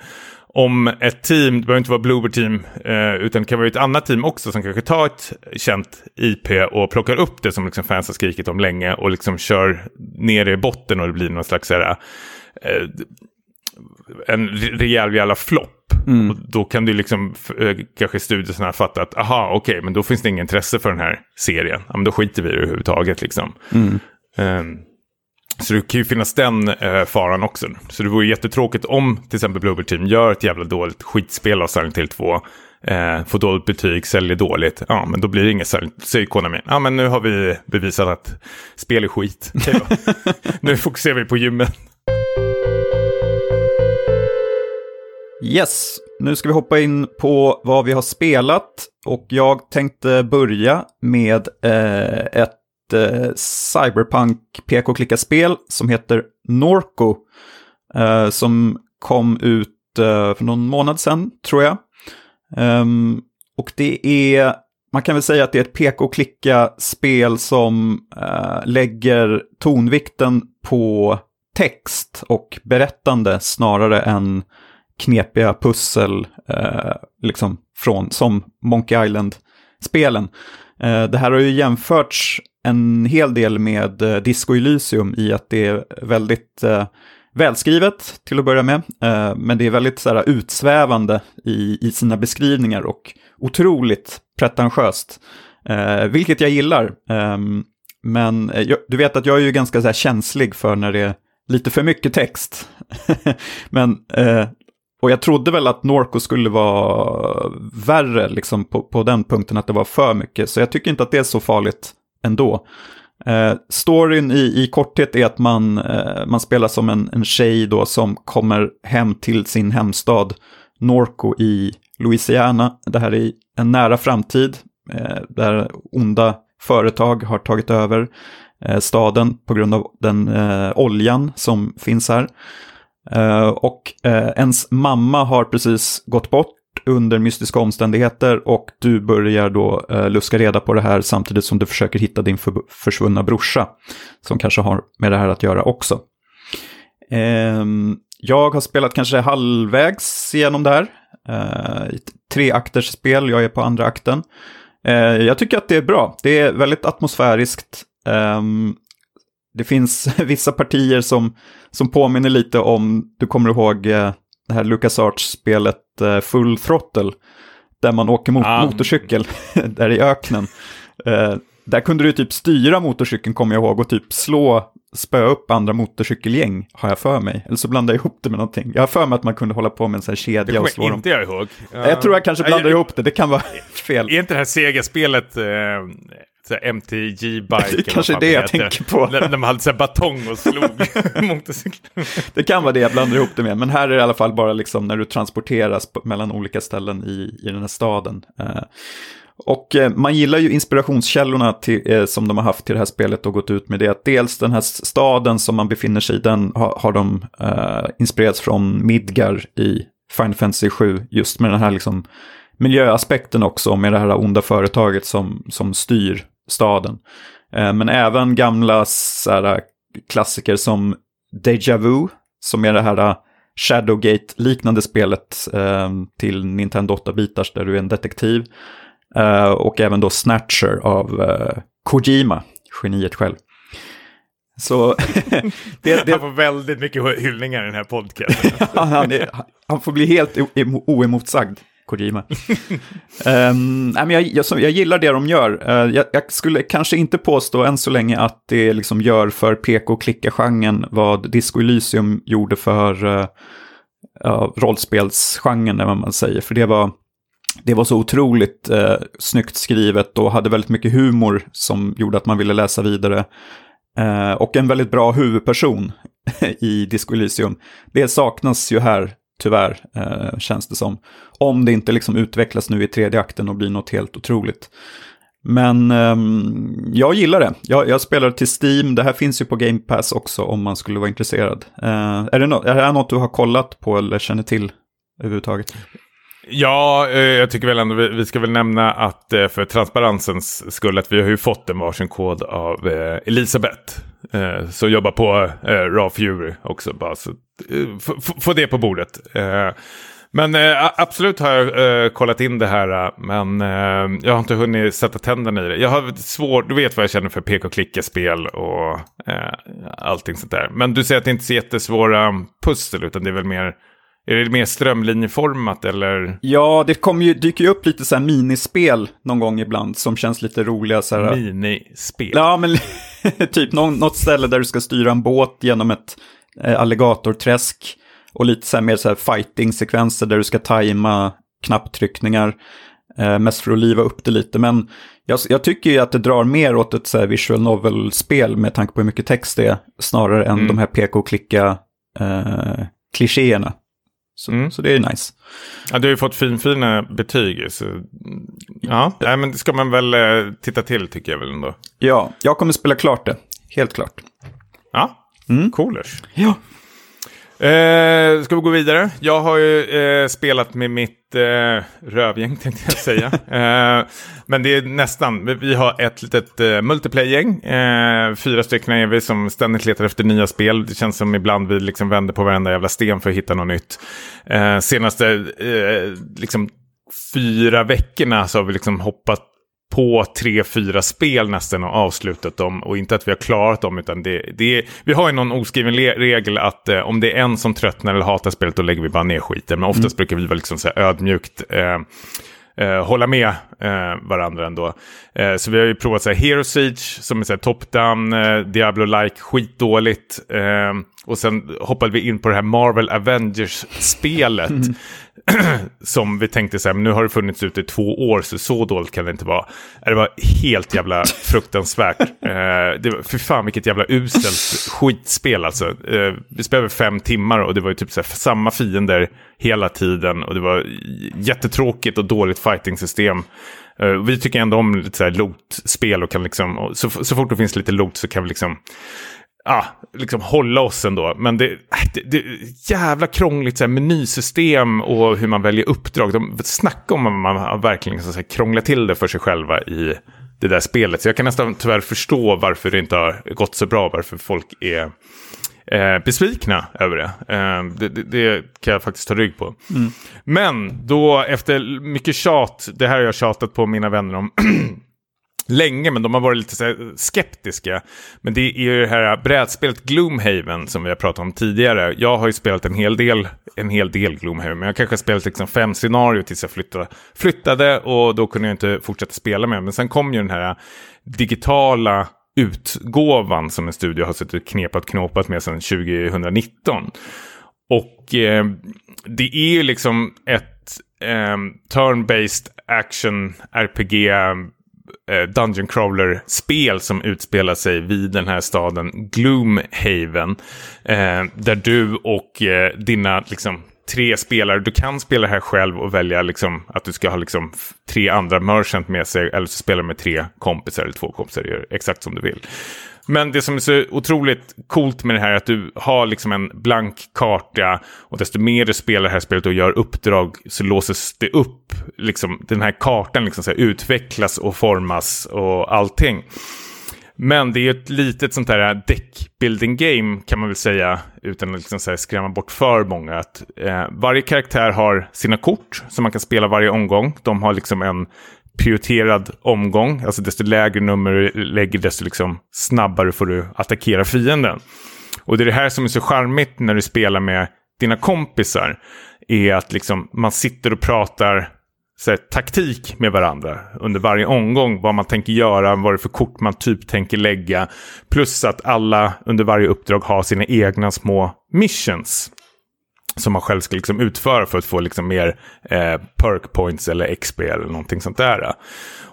om ett team, det behöver inte vara Bloober team, eh, utan det kan vara ett annat team också som kanske tar ett känt IP och plockar upp det som liksom fans har skrikit om länge och liksom kör ner det i botten och det blir någon slags här, eh, en rejäl jävla flopp. Mm. Och då kan du liksom, eh, kanske studierna fatta att, aha, okej, okay, men då finns det ingen intresse för den här serien. Ja, men då skiter vi i det överhuvudtaget liksom. Mm. Um, så det kan ju finnas den eh, faran också. Så det vore jättetråkigt om till exempel Bluebird Team gör ett jävla dåligt skitspel av Silent Hill 2. Eh, får dåligt betyg, säljer dåligt. Ja, men då blir det inget Säger Konami. Ja, men nu har vi bevisat att spel är skit. Okay, nu fokuserar vi på gymmen. Yes, nu ska vi hoppa in på vad vi har spelat. Och jag tänkte börja med eh, ett eh, cyberpunk pk-klicka-spel som heter Norco. Eh, som kom ut eh, för någon månad sedan, tror jag. Ehm, och det är, man kan väl säga att det är ett pk-klicka-spel som eh, lägger tonvikten på text och berättande snarare än knepiga pussel, eh, liksom från, som Monkey Island-spelen. Eh, det här har ju jämförts en hel del med eh, Disco Elysium i att det är väldigt eh, välskrivet till att börja med. Eh, men det är väldigt så här, utsvävande i, i sina beskrivningar och otroligt pretentiöst. Eh, vilket jag gillar. Ehm, men eh, jag, du vet att jag är ju ganska så här, känslig för när det är lite för mycket text. men eh, och jag trodde väl att Norco skulle vara värre liksom, på, på den punkten, att det var för mycket. Så jag tycker inte att det är så farligt ändå. Eh, storyn i, i korthet är att man, eh, man spelar som en, en tjej då som kommer hem till sin hemstad Norco i Louisiana. Det här är en nära framtid eh, där onda företag har tagit över eh, staden på grund av den eh, oljan som finns här. Eh, och eh, ens mamma har precis gått bort under mystiska omständigheter och du börjar då eh, luska reda på det här samtidigt som du försöker hitta din för, försvunna brorsa som kanske har med det här att göra också. Eh, jag har spelat kanske halvvägs igenom det här. Eh, tre akters spel, jag är på andra akten. Eh, jag tycker att det är bra. Det är väldigt atmosfäriskt. Ehm, det finns vissa partier som, som påminner lite om, du kommer ihåg eh, det här LucasArts-spelet Full Throttle, där man åker mot ah. motorcykel där i öknen. Eh, där kunde du typ styra motorcykeln, kommer jag ihåg, och typ slå, spöa upp andra motorcykelgäng, har jag för mig. Eller så blandar jag ihop det med någonting. Jag har för mig att man kunde hålla på med en sån här kedja och slå dem. Det kommer inte jag ihåg. Jag tror jag kanske blandar jag, ihop det, det kan vara fel. Är inte det här Sega-spelet eh, MTG-bike. Det är kanske det jag tänker på. När, när man hade så batong och slog motorcyklar. Det kan vara det jag blandar ihop det med. Men här är det i alla fall bara liksom när du transporteras mellan olika ställen i, i den här staden. Eh, och eh, man gillar ju inspirationskällorna till, eh, som de har haft till det här spelet och gått ut med det. Att dels den här staden som man befinner sig i, den har, har de uh, inspirerats från Midgar i Final Fantasy 7. Just med den här liksom miljöaspekten också, med det här onda företaget som, som styr staden. Eh, men även gamla här, klassiker som Deja Vu, som är det här Shadowgate-liknande spelet eh, till Nintendo 8-bitars där du är en detektiv. Eh, och även då Snatcher av eh, Kojima, geniet själv. Så det, det... Han får väldigt mycket hyllningar i den här podcasten. han, är, han, får bli helt oemotsagd. Kojima. um, men jag, jag, jag, gillar det de gör. Uh, jag, jag, skulle kanske inte påstå än så länge att det liksom gör för PK-klicka-genren vad Disco Elysium gjorde för uh, uh, rollspelsgenren, när man säger. För det var, det var så otroligt uh, snyggt skrivet och hade väldigt mycket humor som gjorde att man ville läsa vidare. Uh, och en väldigt bra huvudperson i Disco Elysium. Det saknas ju här tyvärr, eh, känns det som. Om det inte liksom utvecklas nu i tredje akten och blir något helt otroligt. Men eh, jag gillar det. Jag, jag spelar till Steam. Det här finns ju på Game Pass också om man skulle vara intresserad. Eh, är, det no är det här något du har kollat på eller känner till överhuvudtaget? Ja, eh, jag tycker väl ändå vi, vi ska väl nämna att eh, för transparensens skull att vi har ju fått en varsin kod av eh, Elisabeth. Eh, som jobbar på eh, Raw Fury också. Bara så, få det på bordet. Eh, men eh, absolut har jag eh, kollat in det här. Men jag har inte hunnit sätta tänderna i det. Jag har svårt, du vet vad jag känner för pek-och-klicka-spel och allting sånt där. Men du säger att det inte är så jättesvåra pussel utan det är väl mer är det mer strömlinjeformat eller? Ja, det kommer ju, dyker ju upp lite så här minispel någon gång ibland som känns lite roliga. Så här, minispel? Ja, men typ någon, något ställe där du ska styra en båt genom ett eh, alligatorträsk. Och lite så här mer så här fighting-sekvenser där du ska tajma knapptryckningar. Eh, mest för att liva upp det lite. Men jag, jag tycker ju att det drar mer åt ett så här visual novel-spel med tanke på hur mycket text det är. Snarare än mm. de här pk-klicka eh, klichéerna. Så, mm. så det är nice. Ja, du har ju fått fin, fina betyg. Så, ja, Nej, men det ska man väl eh, titta till tycker jag väl ändå. Ja, jag kommer spela klart det. Helt klart. Ja, mm. coolers. Ja. Eh, ska vi gå vidare? Jag har ju eh, spelat med mitt eh, rövgäng tänkte jag säga. eh, men det är nästan, vi har ett litet eh, multiplayer-gäng. Eh, fyra stycken är vi som ständigt letar efter nya spel. Det känns som ibland vi liksom vänder på varenda jävla sten för att hitta något nytt. Eh, senaste eh, liksom fyra veckorna så har vi liksom hoppat på tre, fyra spel nästan och avslutat dem. Och inte att vi har klarat dem, utan det, det är, vi har ju någon oskriven regel att eh, om det är en som tröttnar eller hatar spelet, då lägger vi bara ner skiten. Men oftast mm. brukar vi vara liksom så ödmjukt eh, eh, hålla med eh, varandra ändå. Eh, så vi har ju provat så här Hero Siege som är så här top-down, eh, Diablo-like, skitdåligt. Eh, och sen hoppade vi in på det här Marvel Avengers-spelet. Mm. som vi tänkte så här, nu har det funnits ute i två år, så så dåligt kan det inte vara. Eh, det var helt jävla fruktansvärt. Eh, det var, för fan vilket jävla uselt skitspel alltså. Eh, vi spelade fem timmar och det var ju typ så här, samma fiender hela tiden. Och det var jättetråkigt och dåligt fighting-system. Uh, vi tycker ändå om lite så här loot-spel och kan liksom, och så, så fort det finns lite loot så kan vi liksom ja, liksom hålla oss ändå. Men det, det, det är jävla krångligt så här, menysystem och hur man väljer uppdrag. De snackar om att man verkligen så här, krånglat till det för sig själva i det där spelet. Så jag kan nästan tyvärr förstå varför det inte har gått så bra, varför folk är eh, besvikna över det. Eh, det, det. det, kan jag faktiskt ta rygg på. Mm. Men då efter mycket tjat, det här har jag tjatat på mina vänner om länge, men de har varit lite så skeptiska. Men det är ju det här brädspelet Gloomhaven som vi har pratat om tidigare. Jag har ju spelat en hel del, en hel del Gloomhaven, men jag kanske har spelat liksom fem scenarier tills jag flyttade, flyttade och då kunde jag inte fortsätta spela med. Men sen kom ju den här digitala utgåvan som en studio har suttit och knepat knåpat med sedan 2019. Och eh, det är ju liksom ett eh, turn-based action RPG Eh, dungeon Crawler-spel som utspelar sig vid den här staden Gloomhaven. Eh, där du och eh, dina liksom, tre spelare, du kan spela här själv och välja liksom, att du ska ha liksom, tre andra merchant med sig. Eller så spelar du med tre kompisar eller två kompisar, gör exakt som du vill. Men det som är så otroligt coolt med det här är att du har liksom en blank karta och desto mer du spelar det här spelet och gör uppdrag så låses det upp. Liksom, den här kartan liksom så här, utvecklas och formas och allting. Men det är ett litet sånt här deckbuilding game kan man väl säga utan att liksom så skrämma bort för många. Att, eh, varje karaktär har sina kort som man kan spela varje omgång. De har liksom en prioriterad omgång. Alltså desto lägre nummer du lägger desto liksom snabbare får du attackera fienden. Och det är det här som är så charmigt när du spelar med dina kompisar. Är att liksom man sitter och pratar så här, taktik med varandra under varje omgång. Vad man tänker göra, vad det är för kort man typ tänker lägga. Plus att alla under varje uppdrag har sina egna små missions som man själv ska liksom utföra för att få liksom mer eh, perk points eller XP eller någonting sånt där.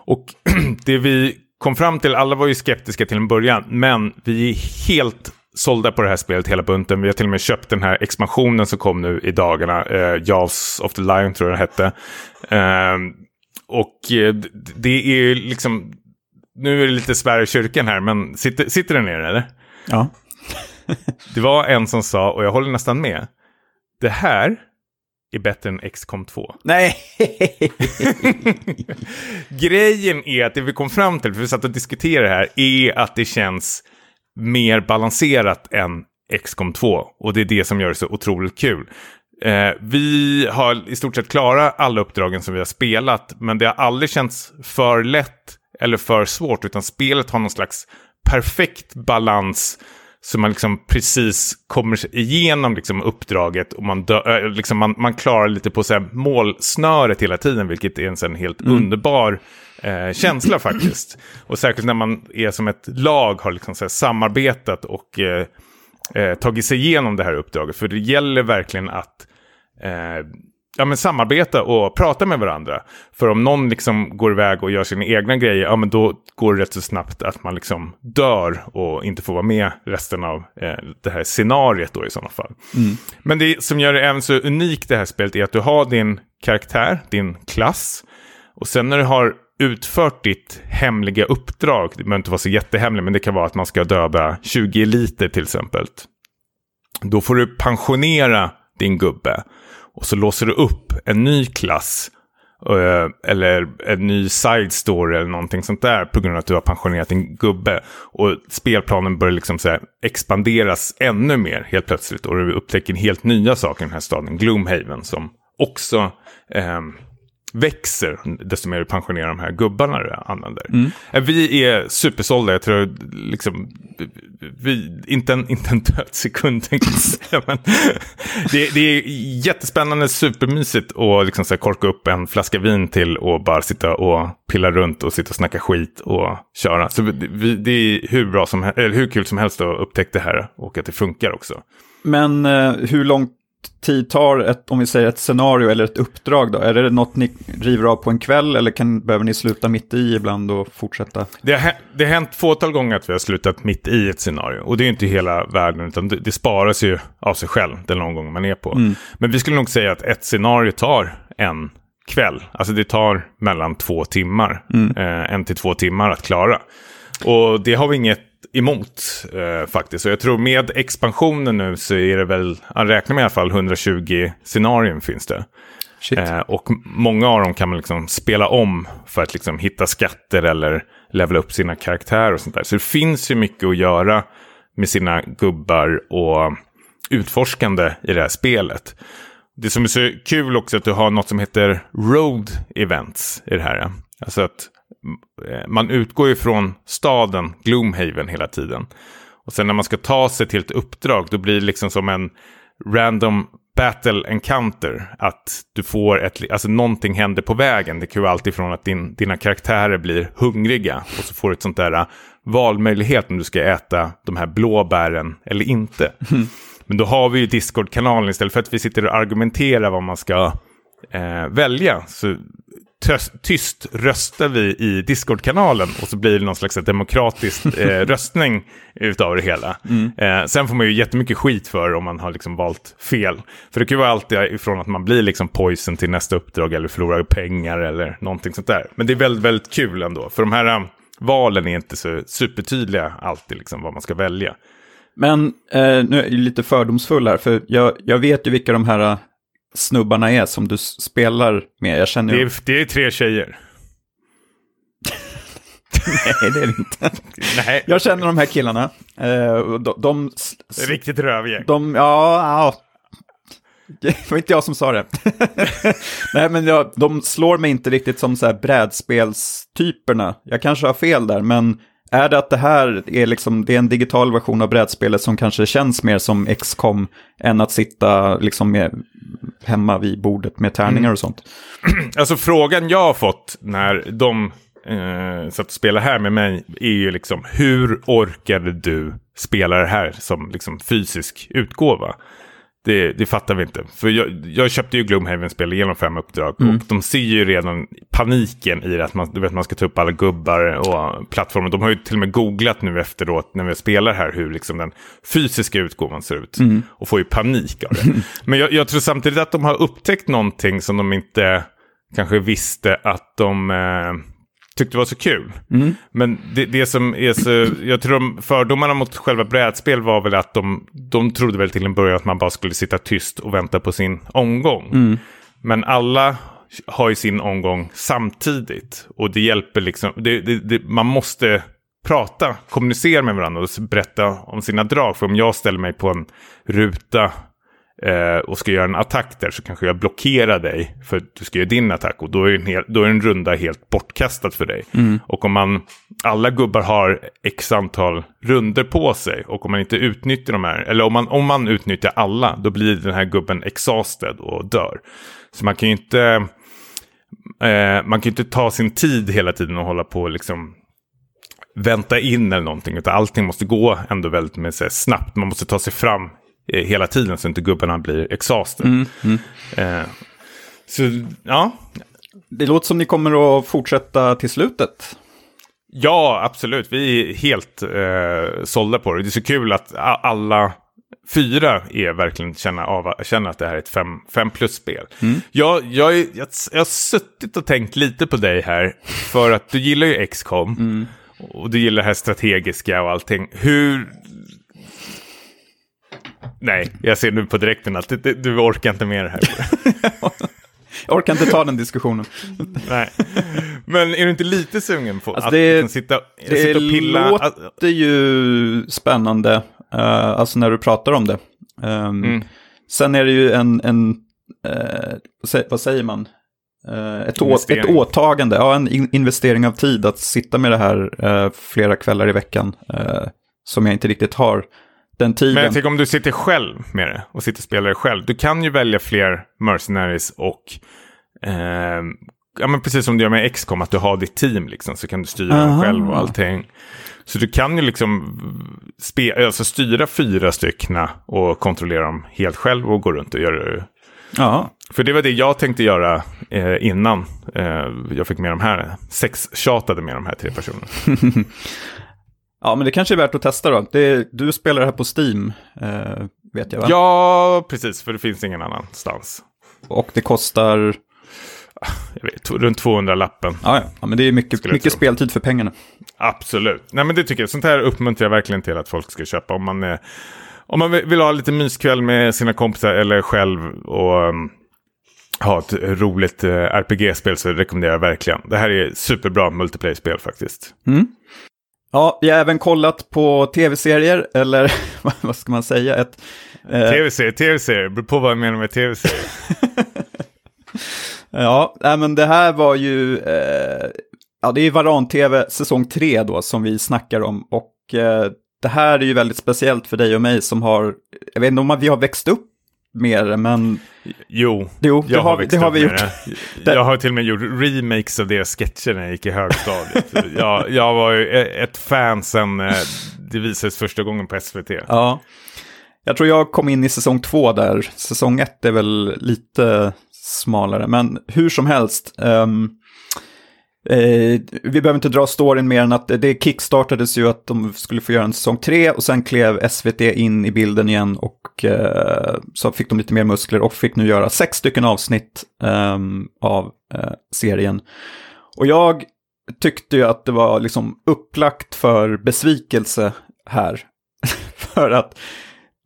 Och det vi kom fram till, alla var ju skeptiska till en början, men vi är helt sålda på det här spelet hela bunten. Vi har till och med köpt den här expansionen som kom nu i dagarna, eh, Jaws of the Lion tror jag den hette. Eh, och det är liksom, nu är det lite Sverige kyrkan här, men sitter, sitter den ner eller? Ja. det var en som sa, och jag håller nästan med, det här är bättre än XCOM 2. Nej! Grejen är att det vi kom fram till, för vi satt och diskuterade det här, är att det känns mer balanserat än XCOM 2. Och det är det som gör det så otroligt kul. Eh, vi har i stort sett klarat alla uppdragen som vi har spelat, men det har aldrig känts för lätt eller för svårt, utan spelet har någon slags perfekt balans så man liksom precis kommer igenom liksom uppdraget och man, dö, liksom man, man klarar lite på så här målsnöret hela tiden, vilket är en helt mm. underbar eh, känsla faktiskt. Och särskilt när man är som ett lag, har liksom så samarbetat och eh, eh, tagit sig igenom det här uppdraget. För det gäller verkligen att eh, ja, men samarbeta och prata med varandra. För om någon liksom går iväg och gör sina egna grejer, ja men då går det rätt så snabbt att man liksom dör och inte får vara med resten av eh, det här scenariet då i sådana fall. Mm. Men det som gör det även så unikt det här spelet är att du har din karaktär, din klass. Och sen när du har utfört ditt hemliga uppdrag, det behöver inte vara så jättehemligt, men det kan vara att man ska döda 20 eliter till exempel. Då får du pensionera din gubbe. Och så låser du upp en ny klass. Eh, eller en ny side story eller någonting sånt där på grund av att du har pensionerat en gubbe. Och spelplanen börjar liksom så expanderas ännu mer helt plötsligt. Och du upptäcker helt nya saker i den här staden, Gloomhaven, som också eh, växer desto mer du pensionerar de här gubbarna du använder. Mm. Eh, vi är supersålda, jag tror liksom, vi, inte en, inte en död sekund men det, det, är jättespännande, supermysigt att liksom så korka upp en flaska vin till och bara sitta och pilla runt och sitta och snacka skit och köra. Så vi, det är hur, bra som, eller hur kul som helst att upptäcka det här och att det funkar också. Men eh, hur långt tid tar ett, om vi säger ett scenario eller ett uppdrag då? Är det något ni river av på en kväll eller kan, behöver ni sluta mitt i ibland och fortsätta? Det har, det har hänt fåtal gånger att vi har slutat mitt i ett scenario. Och det är inte hela världen, utan det, det sparas ju av sig själv den omgången man är på. Mm. Men vi skulle nog säga att ett scenario tar en kväll. Alltså det tar mellan två timmar, mm. eh, en till två timmar att klara. Och det har vi inget emot eh, faktiskt. Och jag tror med expansionen nu så är det väl, han räknar med i alla fall 120 scenarion finns det. Eh, och många av dem kan man liksom spela om för att liksom hitta skatter eller levela upp sina karaktärer och sånt där. Så det finns ju mycket att göra med sina gubbar och utforskande i det här spelet. Det som är så kul också är att du har något som heter road events i det här. Alltså att man utgår ju från staden Gloomhaven hela tiden. Och sen när man ska ta sig till ett uppdrag då blir det liksom som en random battle encounter. Att du får ett, alltså någonting händer på vägen. Det kan ju alltid från att din, dina karaktärer blir hungriga. Och så får du ett sånt där valmöjlighet om du ska äta de här blåbären eller inte. Mm. Men då har vi ju Discord-kanalen istället för att vi sitter och argumenterar vad man ska eh, välja. Så tyst röstar vi i Discord-kanalen och så blir det någon slags demokratisk eh, röstning utav det hela. Mm. Eh, sen får man ju jättemycket skit för om man har liksom valt fel. För det kan ju vara alltid ifrån att man blir liksom poison till nästa uppdrag eller förlorar pengar eller någonting sånt där. Men det är väldigt, väldigt kul ändå. För de här um, valen är inte så supertydliga alltid liksom vad man ska välja. Men eh, nu är jag lite fördomsfull här, för jag, jag vet ju vilka de här snubbarna är som du spelar med. Jag känner det, är, det är tre tjejer. Nej, det är det inte. Nej. Jag känner de här killarna. Eh, de, de, Riktigt rövgäng. De, ja, ja. Det var inte jag som sa det. Nej, men jag, de slår mig inte riktigt som så här brädspelstyperna. Jag kanske har fel där, men är det att det här är, liksom, det är en digital version av brädspelet som kanske känns mer som XCOM än att sitta liksom med, hemma vid bordet med tärningar mm. och sånt? Alltså frågan jag har fått när de eh, satt och spelade här med mig är ju liksom hur orkade du spela det här som liksom fysisk utgåva? Det, det fattar vi inte. För jag, jag köpte ju Gloomhaven-spel genom fem uppdrag. Mm. Och de ser ju redan paniken i det. Att man, du vet, man ska ta upp alla gubbar och plattformar. De har ju till och med googlat nu efteråt när vi spelar här hur liksom den fysiska utgåvan ser ut. Mm. Och får ju panik av det. Men jag, jag, tror samtidigt att de har upptäckt någonting som de inte kanske visste att de... Eh, tyckte var så kul. Mm. Men det, det, som är så, jag tror de fördomarna mot själva brädspel var väl att de, de trodde väl till en början att man bara skulle sitta tyst och vänta på sin omgång. Mm. Men alla har ju sin omgång samtidigt. Och det hjälper liksom, det, det, man måste prata, kommunicera med varandra och berätta om sina drag. För om jag ställer mig på en ruta eh, och ska göra en attack där så kanske jag blockerar dig för att du ska göra din attack och då är en, hel, då är en runda helt bortkastad för dig. Mm. Och om man, alla gubbar har x antal runder på sig och om man inte utnyttjar de här, eller om man, om man utnyttjar alla, då blir den här gubben exhausted och dör. Så man kan ju inte, eh, man kan inte ta sin tid hela tiden och hålla på liksom vänta in eller någonting. Utan allting måste gå ändå väldigt med, så snabbt. Man måste ta sig fram hela tiden så inte gubbarna blir exhauster. Mm, mm. Eh, så ja. Det låter som ni kommer att fortsätta till slutet. Ja, absolut. Vi är helt eh, sålda på det. Det är så kul att alla fyra är verkligen känna av, känner att det här är ett fem, fem plus-spel. Mm. Jag, jag, jag, jag, har suttit och tänkt lite på dig här, för att du gillar ju XCOM. Mm. Och du gillar det här strategiska och allting. Hur Nej, jag ser nu på direkten att du, du orkar inte med det här. jag orkar inte ta den diskussionen. Nej. Men är du inte lite sugen på alltså att det, liksom sitta, det sitta och pilla? Det låter ju spännande, uh, alltså när du pratar om det. Um, mm. Sen är det ju en, en uh, vad säger man? Uh, ett, å, ett åtagande, ja, en investering av tid att sitta med det här flera kvällar i veckan. som jag inte riktigt har den tiden. Men jag tänker om du sitter själv med det och sitter och spelar det själv. Du kan ju välja fler mercenaries och eh, ja, men precis som du gör med XCOM, att du har ditt team liksom, så kan du styra Aha. dem själv och allting. Så du kan ju liksom spe, alltså styra fyra stycken och kontrollera dem helt själv och gå runt och göra det. Ja. För det var det jag tänkte göra eh, innan eh, jag fick med de här, sex tjatade med de här tre personerna. Ja, men det kanske är värt att testa då. Det, du spelar det här på Steam, eh, vet jag va? Ja, precis, för det finns ingen annanstans. Och det kostar? vet, runt 200 lappen. Ja, ja. ja men det är mycket, mycket speltid för pengarna. Absolut. Nej men det tycker jag. Sånt här uppmuntrar jag verkligen till att folk ska köpa. Om man, är, om man vill ha lite myskväll med sina kompisar eller själv och um, ha ett roligt uh, RPG-spel så rekommenderar jag verkligen. Det här är superbra multiplayer-spel faktiskt. Ja, jag har även kollat på tv-serier, eller vad ska man säga? Ett, eh, Tv-serier, tv-serier. Beror på vad jag menar med tv-serier. Ja, nej, men det här var ju, eh, ja det är Varan-TV säsong 3 då som vi snackar om. Och eh, det här är ju väldigt speciellt för dig och mig som har, jag vet inte om vi har växt upp med det, men Jo, Jo, det jag har- det har vi gjort. Det. Jag har till och med gjort remakes av deras sketcher när jag gick i högstadiet. jag, jag var ju e- ett fan sen eh, det visades första gången på SVT. ja. Jag tror jag kom in i säsong 2 där, säsong 1 är väl lite smalare, men hur som helst. ehm, Eh, vi behöver inte dra storyn mer än att det kickstartades ju att de skulle få göra en säsong 3 och sen klev SVT in i bilden igen och eh, så fick de lite mer muskler och fick nu göra sex stycken avsnitt eh, av eh, serien. Och jag tyckte ju att det var liksom upplagt för besvikelse här. för att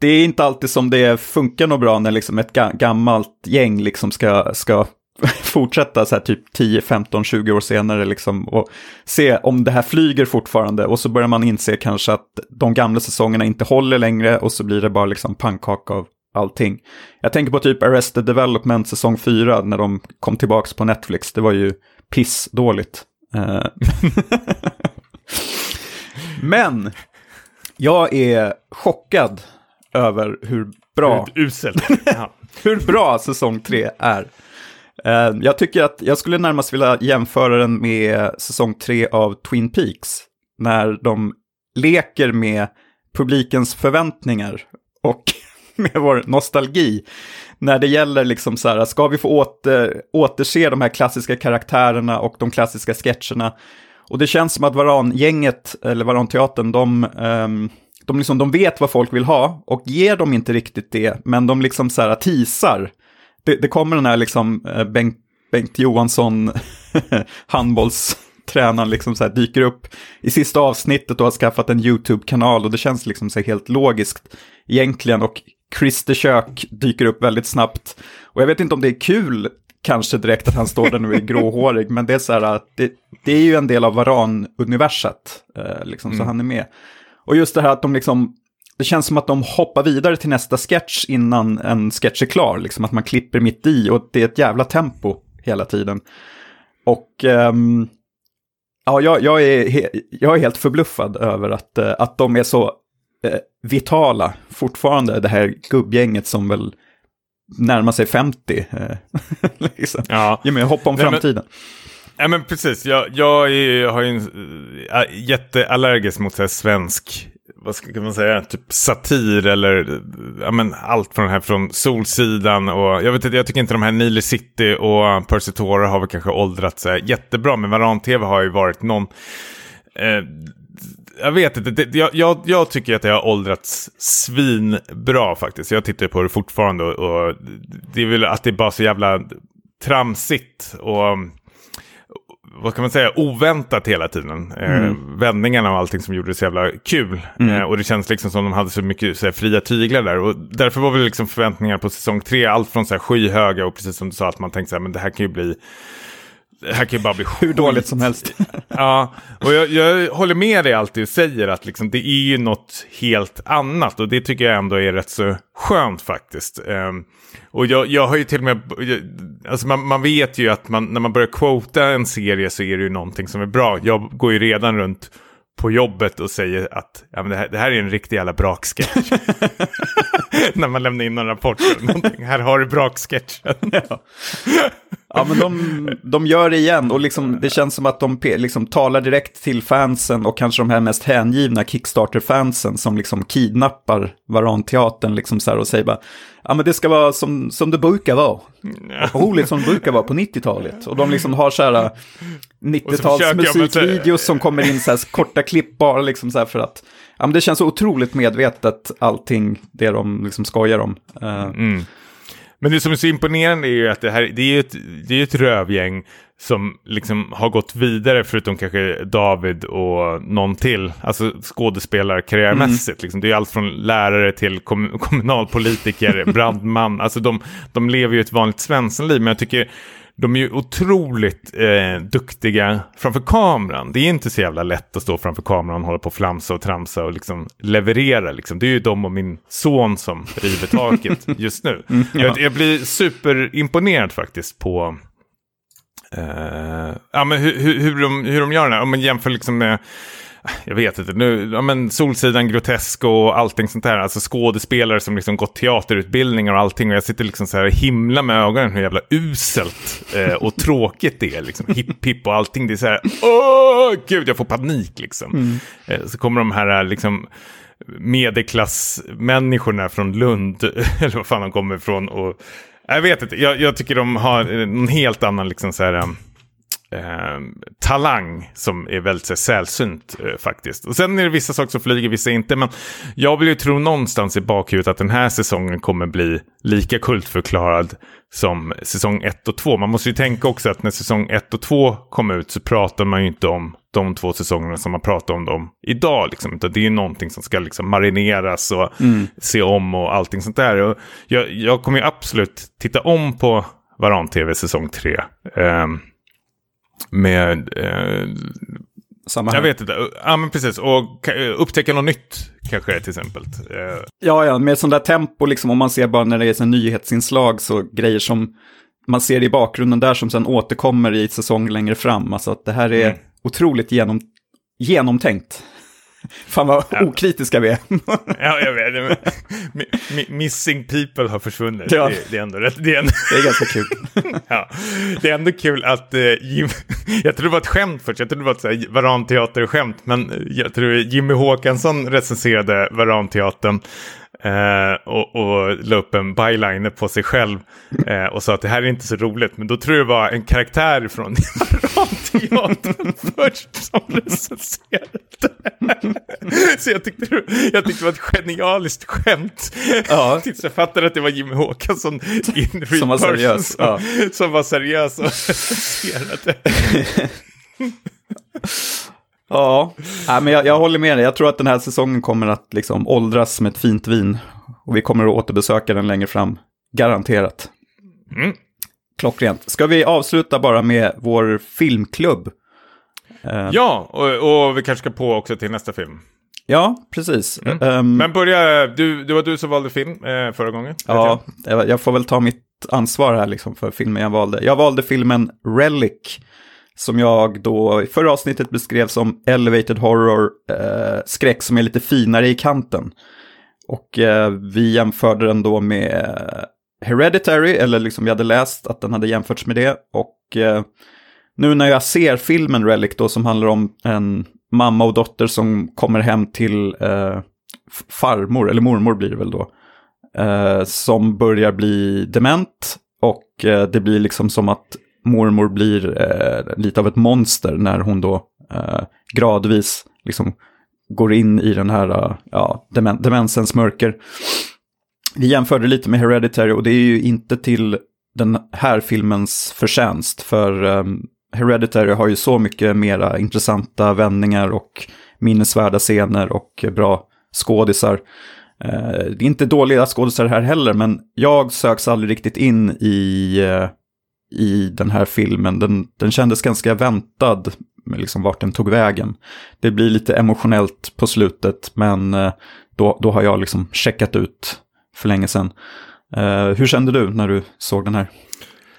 det är inte alltid som det funkar något bra när liksom ett ga- gammalt gäng liksom ska, ska fortsätta så här typ 10, 15, 20 år senare liksom och se om det här flyger fortfarande och så börjar man inse kanske att de gamla säsongerna inte håller längre och så blir det bara liksom pannkaka av allting. Jag tänker på typ Arrested Development säsong 4 när de kom tillbaka på Netflix. Det var ju pissdåligt. Eh, Men jag är chockad över hur bra Uselt. Ja. hur bra säsong 3 är. Eh, jag tycker att jag skulle närmast vilja jämföra den med säsong 3 av Twin Peaks. När de leker med publikens förväntningar och med vår nostalgi. När det gäller liksom så här, ska vi få åter, återse de här klassiska karaktärerna och de klassiska sketcherna? Och det känns som att Varan-gänget, eller Varan-teatern, de, ehm, de, liksom, de vet vad folk vill ha och ger dem inte riktigt det, men de liksom så här teasar. Det, det kommer den här liksom eh, Bengt, Bengt Johansson, handbollstränaren, liksom så här dyker upp i sista avsnittet och har skaffat en YouTube-kanal och det känns liksom så helt logiskt egentligen. Och Christer Kök dyker upp väldigt snabbt. Och jag vet inte om det är kul kanske direkt att han står där nu och är gråhårig, men det är så här att det, det är ju en del av Varan-universet, eh, liksom, så han är med. Och just det här att de liksom, det känns som att de hoppar vidare till nästa sketch innan en sketch är klar, liksom att man klipper mitt i och det är ett jävla tempo hela tiden. Och ehm, ja, jag, jag, är jag är helt förbluffad över att, eh, att de är så eh, vitala fortfarande, det här gubbgänget som väl närmar sig 50. Eh, liksom. Ja. Ge mig hopp om Nej, men- framtiden. Ja men precis, jag, jag är, har ju en äh, jätteallergisk mot så här svensk, vad ska man säga, typ satir eller ja, men allt från här från Solsidan och jag vet inte, jag tycker inte de här Nile City och Percy Tora har väl kanske åldrats jättebra, men Varan-TV har ju varit någon, eh, jag vet inte, det, jag, jag, jag tycker att det har åldrats svinbra faktiskt. Jag tittar på det fortfarande och, och det är väl att det är bara så jävla tramsigt och vad kan man säga, oväntat hela tiden. Eh, vändningarna och allting som gjorde det så jävla kul. Eh, och det känns liksom som de hade så mycket så här, fria tyglar där. Och därför var väl liksom förväntningar på säsong tre, allt från så här, skyhöga och precis som du sa, att man tänkte så här, men det här kan ju bli det här kan ju bara bli Hur dåligt som helst. Ja, och jag, jag håller med dig alltid och säger att liksom, det är ju något helt annat. Och det tycker jag ändå är rätt så skönt faktiskt. Ehm, och jag, jag har ju till och med, alltså man, man vet ju att man, när man börjar quota en serie så är det ju någonting som är bra. Jag går ju redan runt på jobbet och säger att ja, men det, här, det här är en riktig jävla braksketch. när man lämnar in en rapport. eller någonting. Här har du braksketchen. Ja, men de, de gör det igen och liksom, det känns som att de liksom talar direkt till fansen och kanske de här mest hängivna Kickstarter-fansen som liksom kidnappar Varanteatern liksom så här och säger bara, ja men det ska vara som, som det brukar vara. Roligt som det brukar vara på 90-talet. Och de liksom har så här 90-tals försöker jag, men så- musikvideos som kommer in så här korta klipp bara liksom så här för att, ja men det känns så otroligt medvetet allting det de liksom skojar om. Eh, Mm. Men det som är så imponerande är ju att det här det är ett, det är ett rövgäng som liksom har gått vidare förutom kanske David och någon till. Alltså skådespelarkarriärmässigt. Mm. Liksom. Det är allt från lärare till kom kommunalpolitiker, brandman. Alltså de, de lever ju ett vanligt svenssonliv. Men jag tycker de är ju otroligt eh, duktiga framför kameran. Det är inte så jävla lätt att stå framför kameran och hålla på och flamsa och tramsa och liksom leverera. Liksom. Det är ju de och min son som river taket just nu. Mm, ja. jag, jag, blir superimponerad faktiskt på eh, ja, men hur, hur, hur, de, hur de gör det här. Om man jämför liksom med jag vet inte, nu, ja, men Solsidan Grotesk och allting sånt där. Alltså skådespelare som liksom gått teaterutbildningar och allting. Och jag sitter liksom så här himla med ögonen hur jävla uselt eh, och tråkigt det är. Liksom. Hipp hipp och allting. Det är så här, åh gud, jag får panik liksom. Mm. Eh, så kommer de här liksom medelklassmänniskorna från Lund, eller vad fan de kommer ifrån. Och, jag vet inte, jag, jag tycker de har en helt annan liksom så här eh, talang som är väldigt så, sällsynt eh, faktiskt. Och sen är det vissa saker som flyger, vissa inte. Men jag vill ju tro någonstans i bakhuvudet att den här säsongen kommer bli lika kultförklarad som säsong 1 och 2. Man måste ju tänka också att när säsong 1 och 2 kom ut så pratar man ju inte om de två säsongerna som man pratar om dem idag. Liksom. det är ju någonting som ska liksom marineras och mm. se om och allting sånt där. Och jag, jag kommer ju absolut titta om på Varan-TV säsong 3. Um, med... Eh, Samma här. Jag vet inte. Ja, men precis. Och upptäcka något nytt kanske till exempel. Eh. Ja, ja, med sånt där tempo, liksom, om man ser bara när det är en nyhetsinslag, så grejer som man ser i bakgrunden där som sen återkommer i säsong längre fram. Alltså att det här är mm. otroligt genom, genomtänkt. Fan vad ja. okritiska vi är. ja, jag vet. Missing people har försvunnit. Ja. Det, det, är ändå rätt. Det är, ändå... det är ganska kul. ja. Det är ändå kul att uh, Jim... Jag tror det var ett skämt först. Jag trodde det var ett varanteater-skämt. Men jag tror Jimmy Håkansson recenserade Varanteatern. Eh, och, och la upp en byliner på sig själv eh, och sa att det här är inte så roligt. Men då tror jag det var en karaktär från teatern först som recenserade. så jag tyckte, jag tyckte det var ett genialiskt skämt. Ja. Tills jag fattade att det var Jimmy Håkansson som var seriös. Som, ja. som var seriös och recenserade. Ja, Nej, men jag, jag, håller med dig. Jag tror att den här säsongen kommer att liksom åldras som ett fint vin. Och vi kommer att återbesöka den längre fram. Garanterat. Mm. Klockrent. Ska vi avsluta bara med vår filmklubb? Uh, ja, och, och, vi kanske ska på också till nästa film. Ja, precis. Mm. Um, Men börja, du, det var du som valde film eh, förra gången. Ja, jag. jag får väl ta mitt ansvar här liksom för filmen jag valde. Jag valde filmen Relic som jag då i förra avsnittet beskrev som elevated horror, eh, skräck som är lite finare i kanten. Och eh, vi jämförde den då med Hereditary, eller liksom vi hade läst att den hade jämförts med det. Och eh, nu när jag ser filmen Relic då som handlar om en mamma och dotter som kommer hem till eh, farmor, eller mormor blir det väl då, eh, som börjar bli dement. Och eh, det blir liksom som att mormor blir eh, lite av ett monster när hon då eh, gradvis liksom går in i den här eh, ja, demen demensens mörker. Vi jämförde lite med Hereditary och det är ju inte till den här filmens förtjänst. För um, Hereditary har ju så mycket mera intressanta vändningar och minnesvärda scener och bra skådisar. Uh, det är inte dåliga skådisar här heller, men jag söks aldrig riktigt in i uh, i den här filmen. Den, den kändes ganska väntad, liksom vart den tog vägen. Det blir lite emotionellt på slutet, men eh, då, då har jag liksom checkat ut för länge sedan. Uh, hur kände du när du såg den här?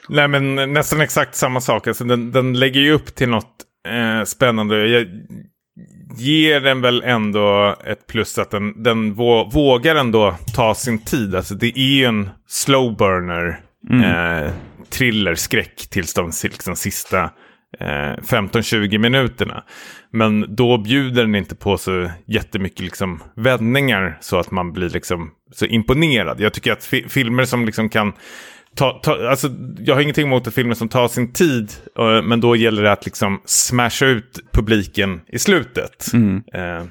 Nej, men nästan exakt samma sak. Alltså, den, den lägger ju upp till något eh, spännande. Jag ger den väl ändå ett plus att den, den vågar ändå ta sin tid. Alltså, det är ju en slow burner. Mm. Eh, thriller, skräck tills de liksom, sista eh, 15-20 minuterna. Men då bjuder den inte på så jättemycket liksom, vändningar så att man blir liksom, så imponerad. Jag tycker att fi filmer som liksom kan Ta, ta, alltså, jag har ingenting emot filmer som tar sin tid, uh, men då gäller det att liksom smasha ut publiken i slutet. Mm. Uh,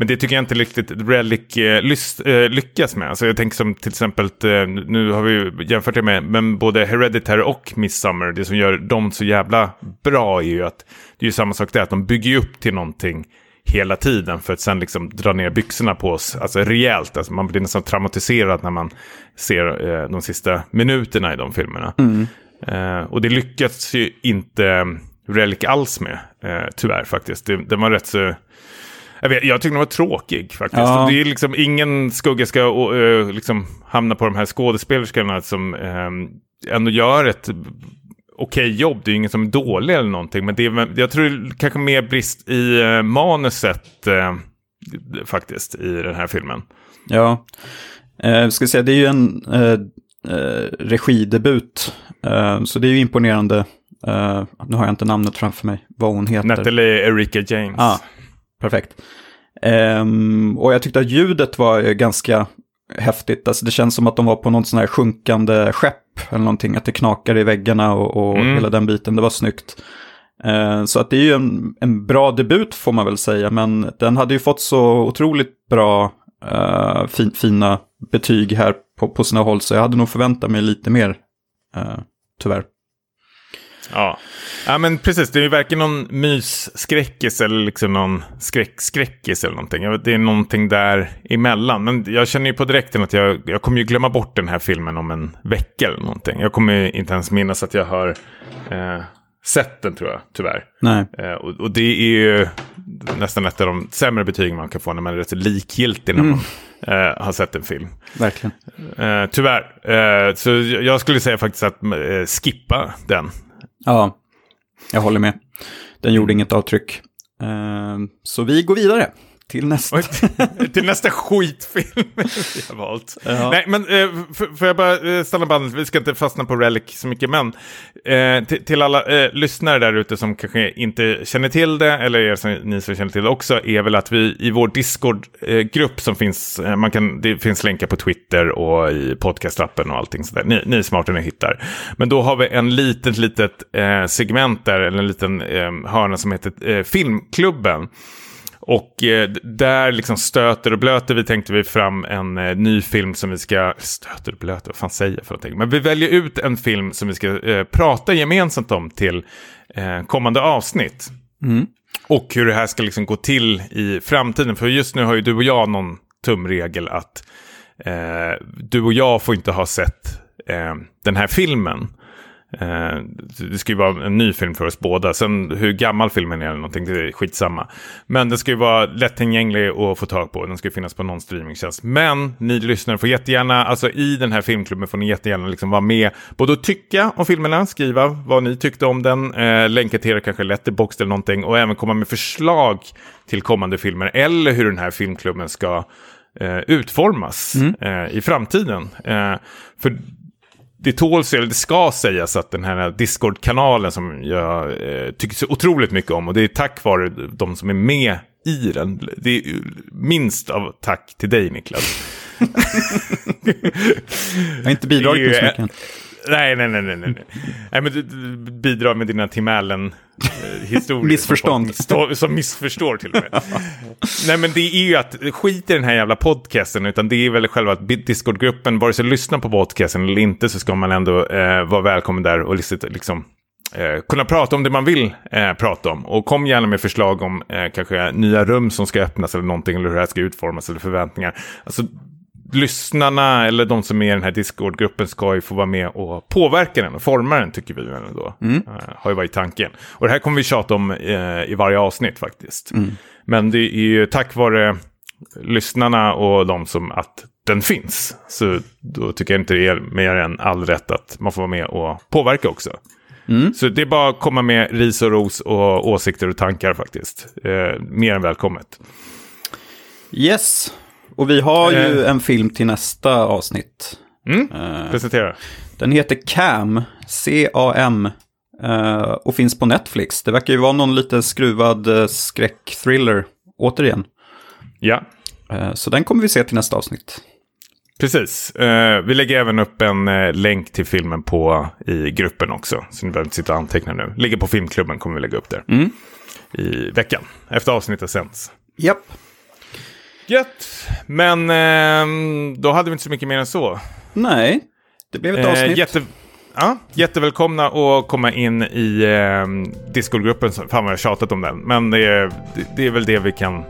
Men det tycker jag inte riktigt Relic eh, eh, lyckas med. Alltså jag tänker som till exempel, eh, nu har vi jämfört det med, men både Hereditary och Midsummer, det som gör dem så jävla bra är ju att det är ju samma sak där, att de bygger upp till någonting hela tiden för att sen liksom dra ner byxorna på oss, alltså rejält. Alltså man blir nästan traumatiserad när man ser eh, de sista minuterna i de filmerna. Eh, och det lyckas ju inte Relic alls med, eh, tyvärr faktiskt. Det, den var rätt så... Jag, vet, jag tycker den var tråkig faktiskt. Ja. Det är liksom ingen skugga ska uh, liksom hamna på de här skådespelerskorna som eh, ändå gör ett okej jobb. Det är ingen som är dålig eller någonting. Men det är, jag tror det är kanske mer brist i eh, manuset eh, faktiskt i den här filmen. Ja, eh, ska säga, det är ju en eh, regidebut. Så det är ju imponerande. Eh, nu har jag inte namnet framför mig, vad hon heter. Natalie Erika James. Ah, perfekt. Ehm, och jag tyckte att ljudet var eh, ganska häftigt. Alltså det känns som att de var på något sån här sjunkande skepp eller någonting. Att det knakar i väggarna och, och Mm. hela den biten. Det var snyggt. Eh, så att det är ju en, en bra debut får man väl säga. Men den hade ju fått så otroligt bra eh, fin, fina betyg här på, på sina håll. Så jag hade nog förväntat mig lite mer. eh, tyvärr. Ja. ja, men precis. Det är ju varken någon mysskräckis eller liksom någon skräckskräckis eller någonting. Det är någonting där emellan. Men jag känner ju på direkten att jag, jag kommer ju glömma bort den här filmen om en vecka eller någonting. Jag kommer ju inte ens minnas att jag har eh, sett den tror jag, tyvärr. Nej. Eh, och, och det är ju nästan ett av de sämre betygen man kan få när man är rätt likgiltig när man eh, har sett en film. Verkligen. Eh, tyvärr. Eh, så jag skulle säga faktiskt att eh, skippa den. Ja, jag håller med. Den gjorde inget avtryck. Eh, så vi går vidare till nästa. Till nästa skitfilm vi har valt. Ja. Nej, men eh, får jag bara eh, stanna bandet? Vi ska inte fastna på Relic så mycket, men eh, till, alla lyssnare där ute som kanske inte känner till det, eller er som, ni som känner till det också, är väl att vi i vår Discord-grupp som finns, man kan, det finns länkar på Twitter och i podcastappen och allting sådär. Ni, ni är smarta ni hittar. Men då har vi en litet, litet segment där, eller en liten hörna som heter Filmklubben. Och eh, där liksom stöter och blöter vi tänkte vi fram en eh, ny film som vi ska... Stöter och blöter, vad fan säger jag för någonting? Men vi väljer ut en film som vi ska eh, prata gemensamt om till kommande avsnitt. Mm. Och hur det här ska liksom gå till i framtiden. För just nu har ju du och jag någon tumregel att du och jag får inte ha sett den här filmen. Eh, det ska ju vara en ny film för oss båda. Sen hur gammal filmen är eller någonting, det är skitsamma. Men den ska ju vara lättillgänglig att få tag på. Den ska finnas på någon streamingtjänst. Men ni lyssnare får jättegärna, alltså i den här filmklubben får ni jättegärna liksom vara med. Både att tycka om filmerna, skriva vad ni tyckte om den, eh, länka till er kanske Letterboxd eller någonting. Och även komma med förslag till kommande filmer. Eller hur den här filmklubben ska eh, utformas eh, i framtiden. Eh, för det tåls, eller det ska sägas att den här Discord-kanalen som jag eh, tycker så otroligt mycket om och det är tack vare de som är med i den. Det är minst av tack till dig Niklas. Jag har inte bidragit med så mycket. Nej, nej, nej, nej, nej. nej men du, du bidrar med dina Tim Allen-historier. Missförstånd. Som, som missförstår till och med. nej, men det är ju att skit i den här jävla podcasten, utan det är väl själva att Discord-gruppen, vare sig lyssnar på podcasten eller inte, så ska man ändå eh, vara välkommen där och liksom eh, kunna prata om det man vill eh, prata om. Och kom gärna med förslag om eh, kanske nya rum som ska öppnas eller någonting, eller hur det här ska utformas, eller förväntningar. Alltså, lyssnarna eller de som är i den här Discord-gruppen ska ju få vara med och påverka den och forma den tycker vi ändå. Mm. Eh, har ju varit tanken. Och det här kommer vi tjata om eh, i varje avsnitt faktiskt. Men det är ju tack vare lyssnarna och de som att den finns. Så då tycker jag inte det är mer än all rätt att man får vara med och påverka också. Mm. Så det är bara att komma med ris och ros och åsikter och tankar faktiskt. Eh, mer än välkommet. Yes, och vi har ju Eh. en film till nästa avsnitt. Mm. Eh, Presentera. Den heter Cam, C-A-M, eh, och finns på Netflix. Det verkar ju vara någon lite skruvad skräckthriller, återigen. Ja. Så den kommer vi se till nästa avsnitt. Precis. Vi lägger även upp en länk till filmen på, i gruppen också. Så ni behöver inte sitta och anteckna nu. Ligger på filmklubben kommer vi lägga upp där. Mm. I veckan. Efter avsnittet sänds. Japp. Gött, men eh, då hade vi inte så mycket mer än så. Nej, det blev ett Eh, avsnitt. jätte, ja, jättevälkomna att komma in i eh, Discord-gruppen. Fan vad jag har tjatat om den. Men det är, det, det är väl det vi kan...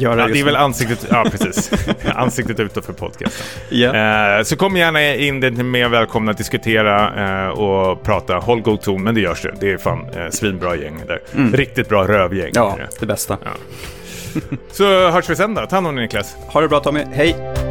Göra Ja, det är väl ansiktet, ja, precis. ansiktet utåt för podcasten. Ja. Eh, så kom gärna in, det är mer välkomna att diskutera eh, och prata. Håll god ton, men det görs det. Det är fan eh, svinbra gäng där. Riktigt bra rövgäng. ja, det. det bästa. Så hörs vi sen då. Ta hand om dig Niklas. Ha det bra Tommy, hej!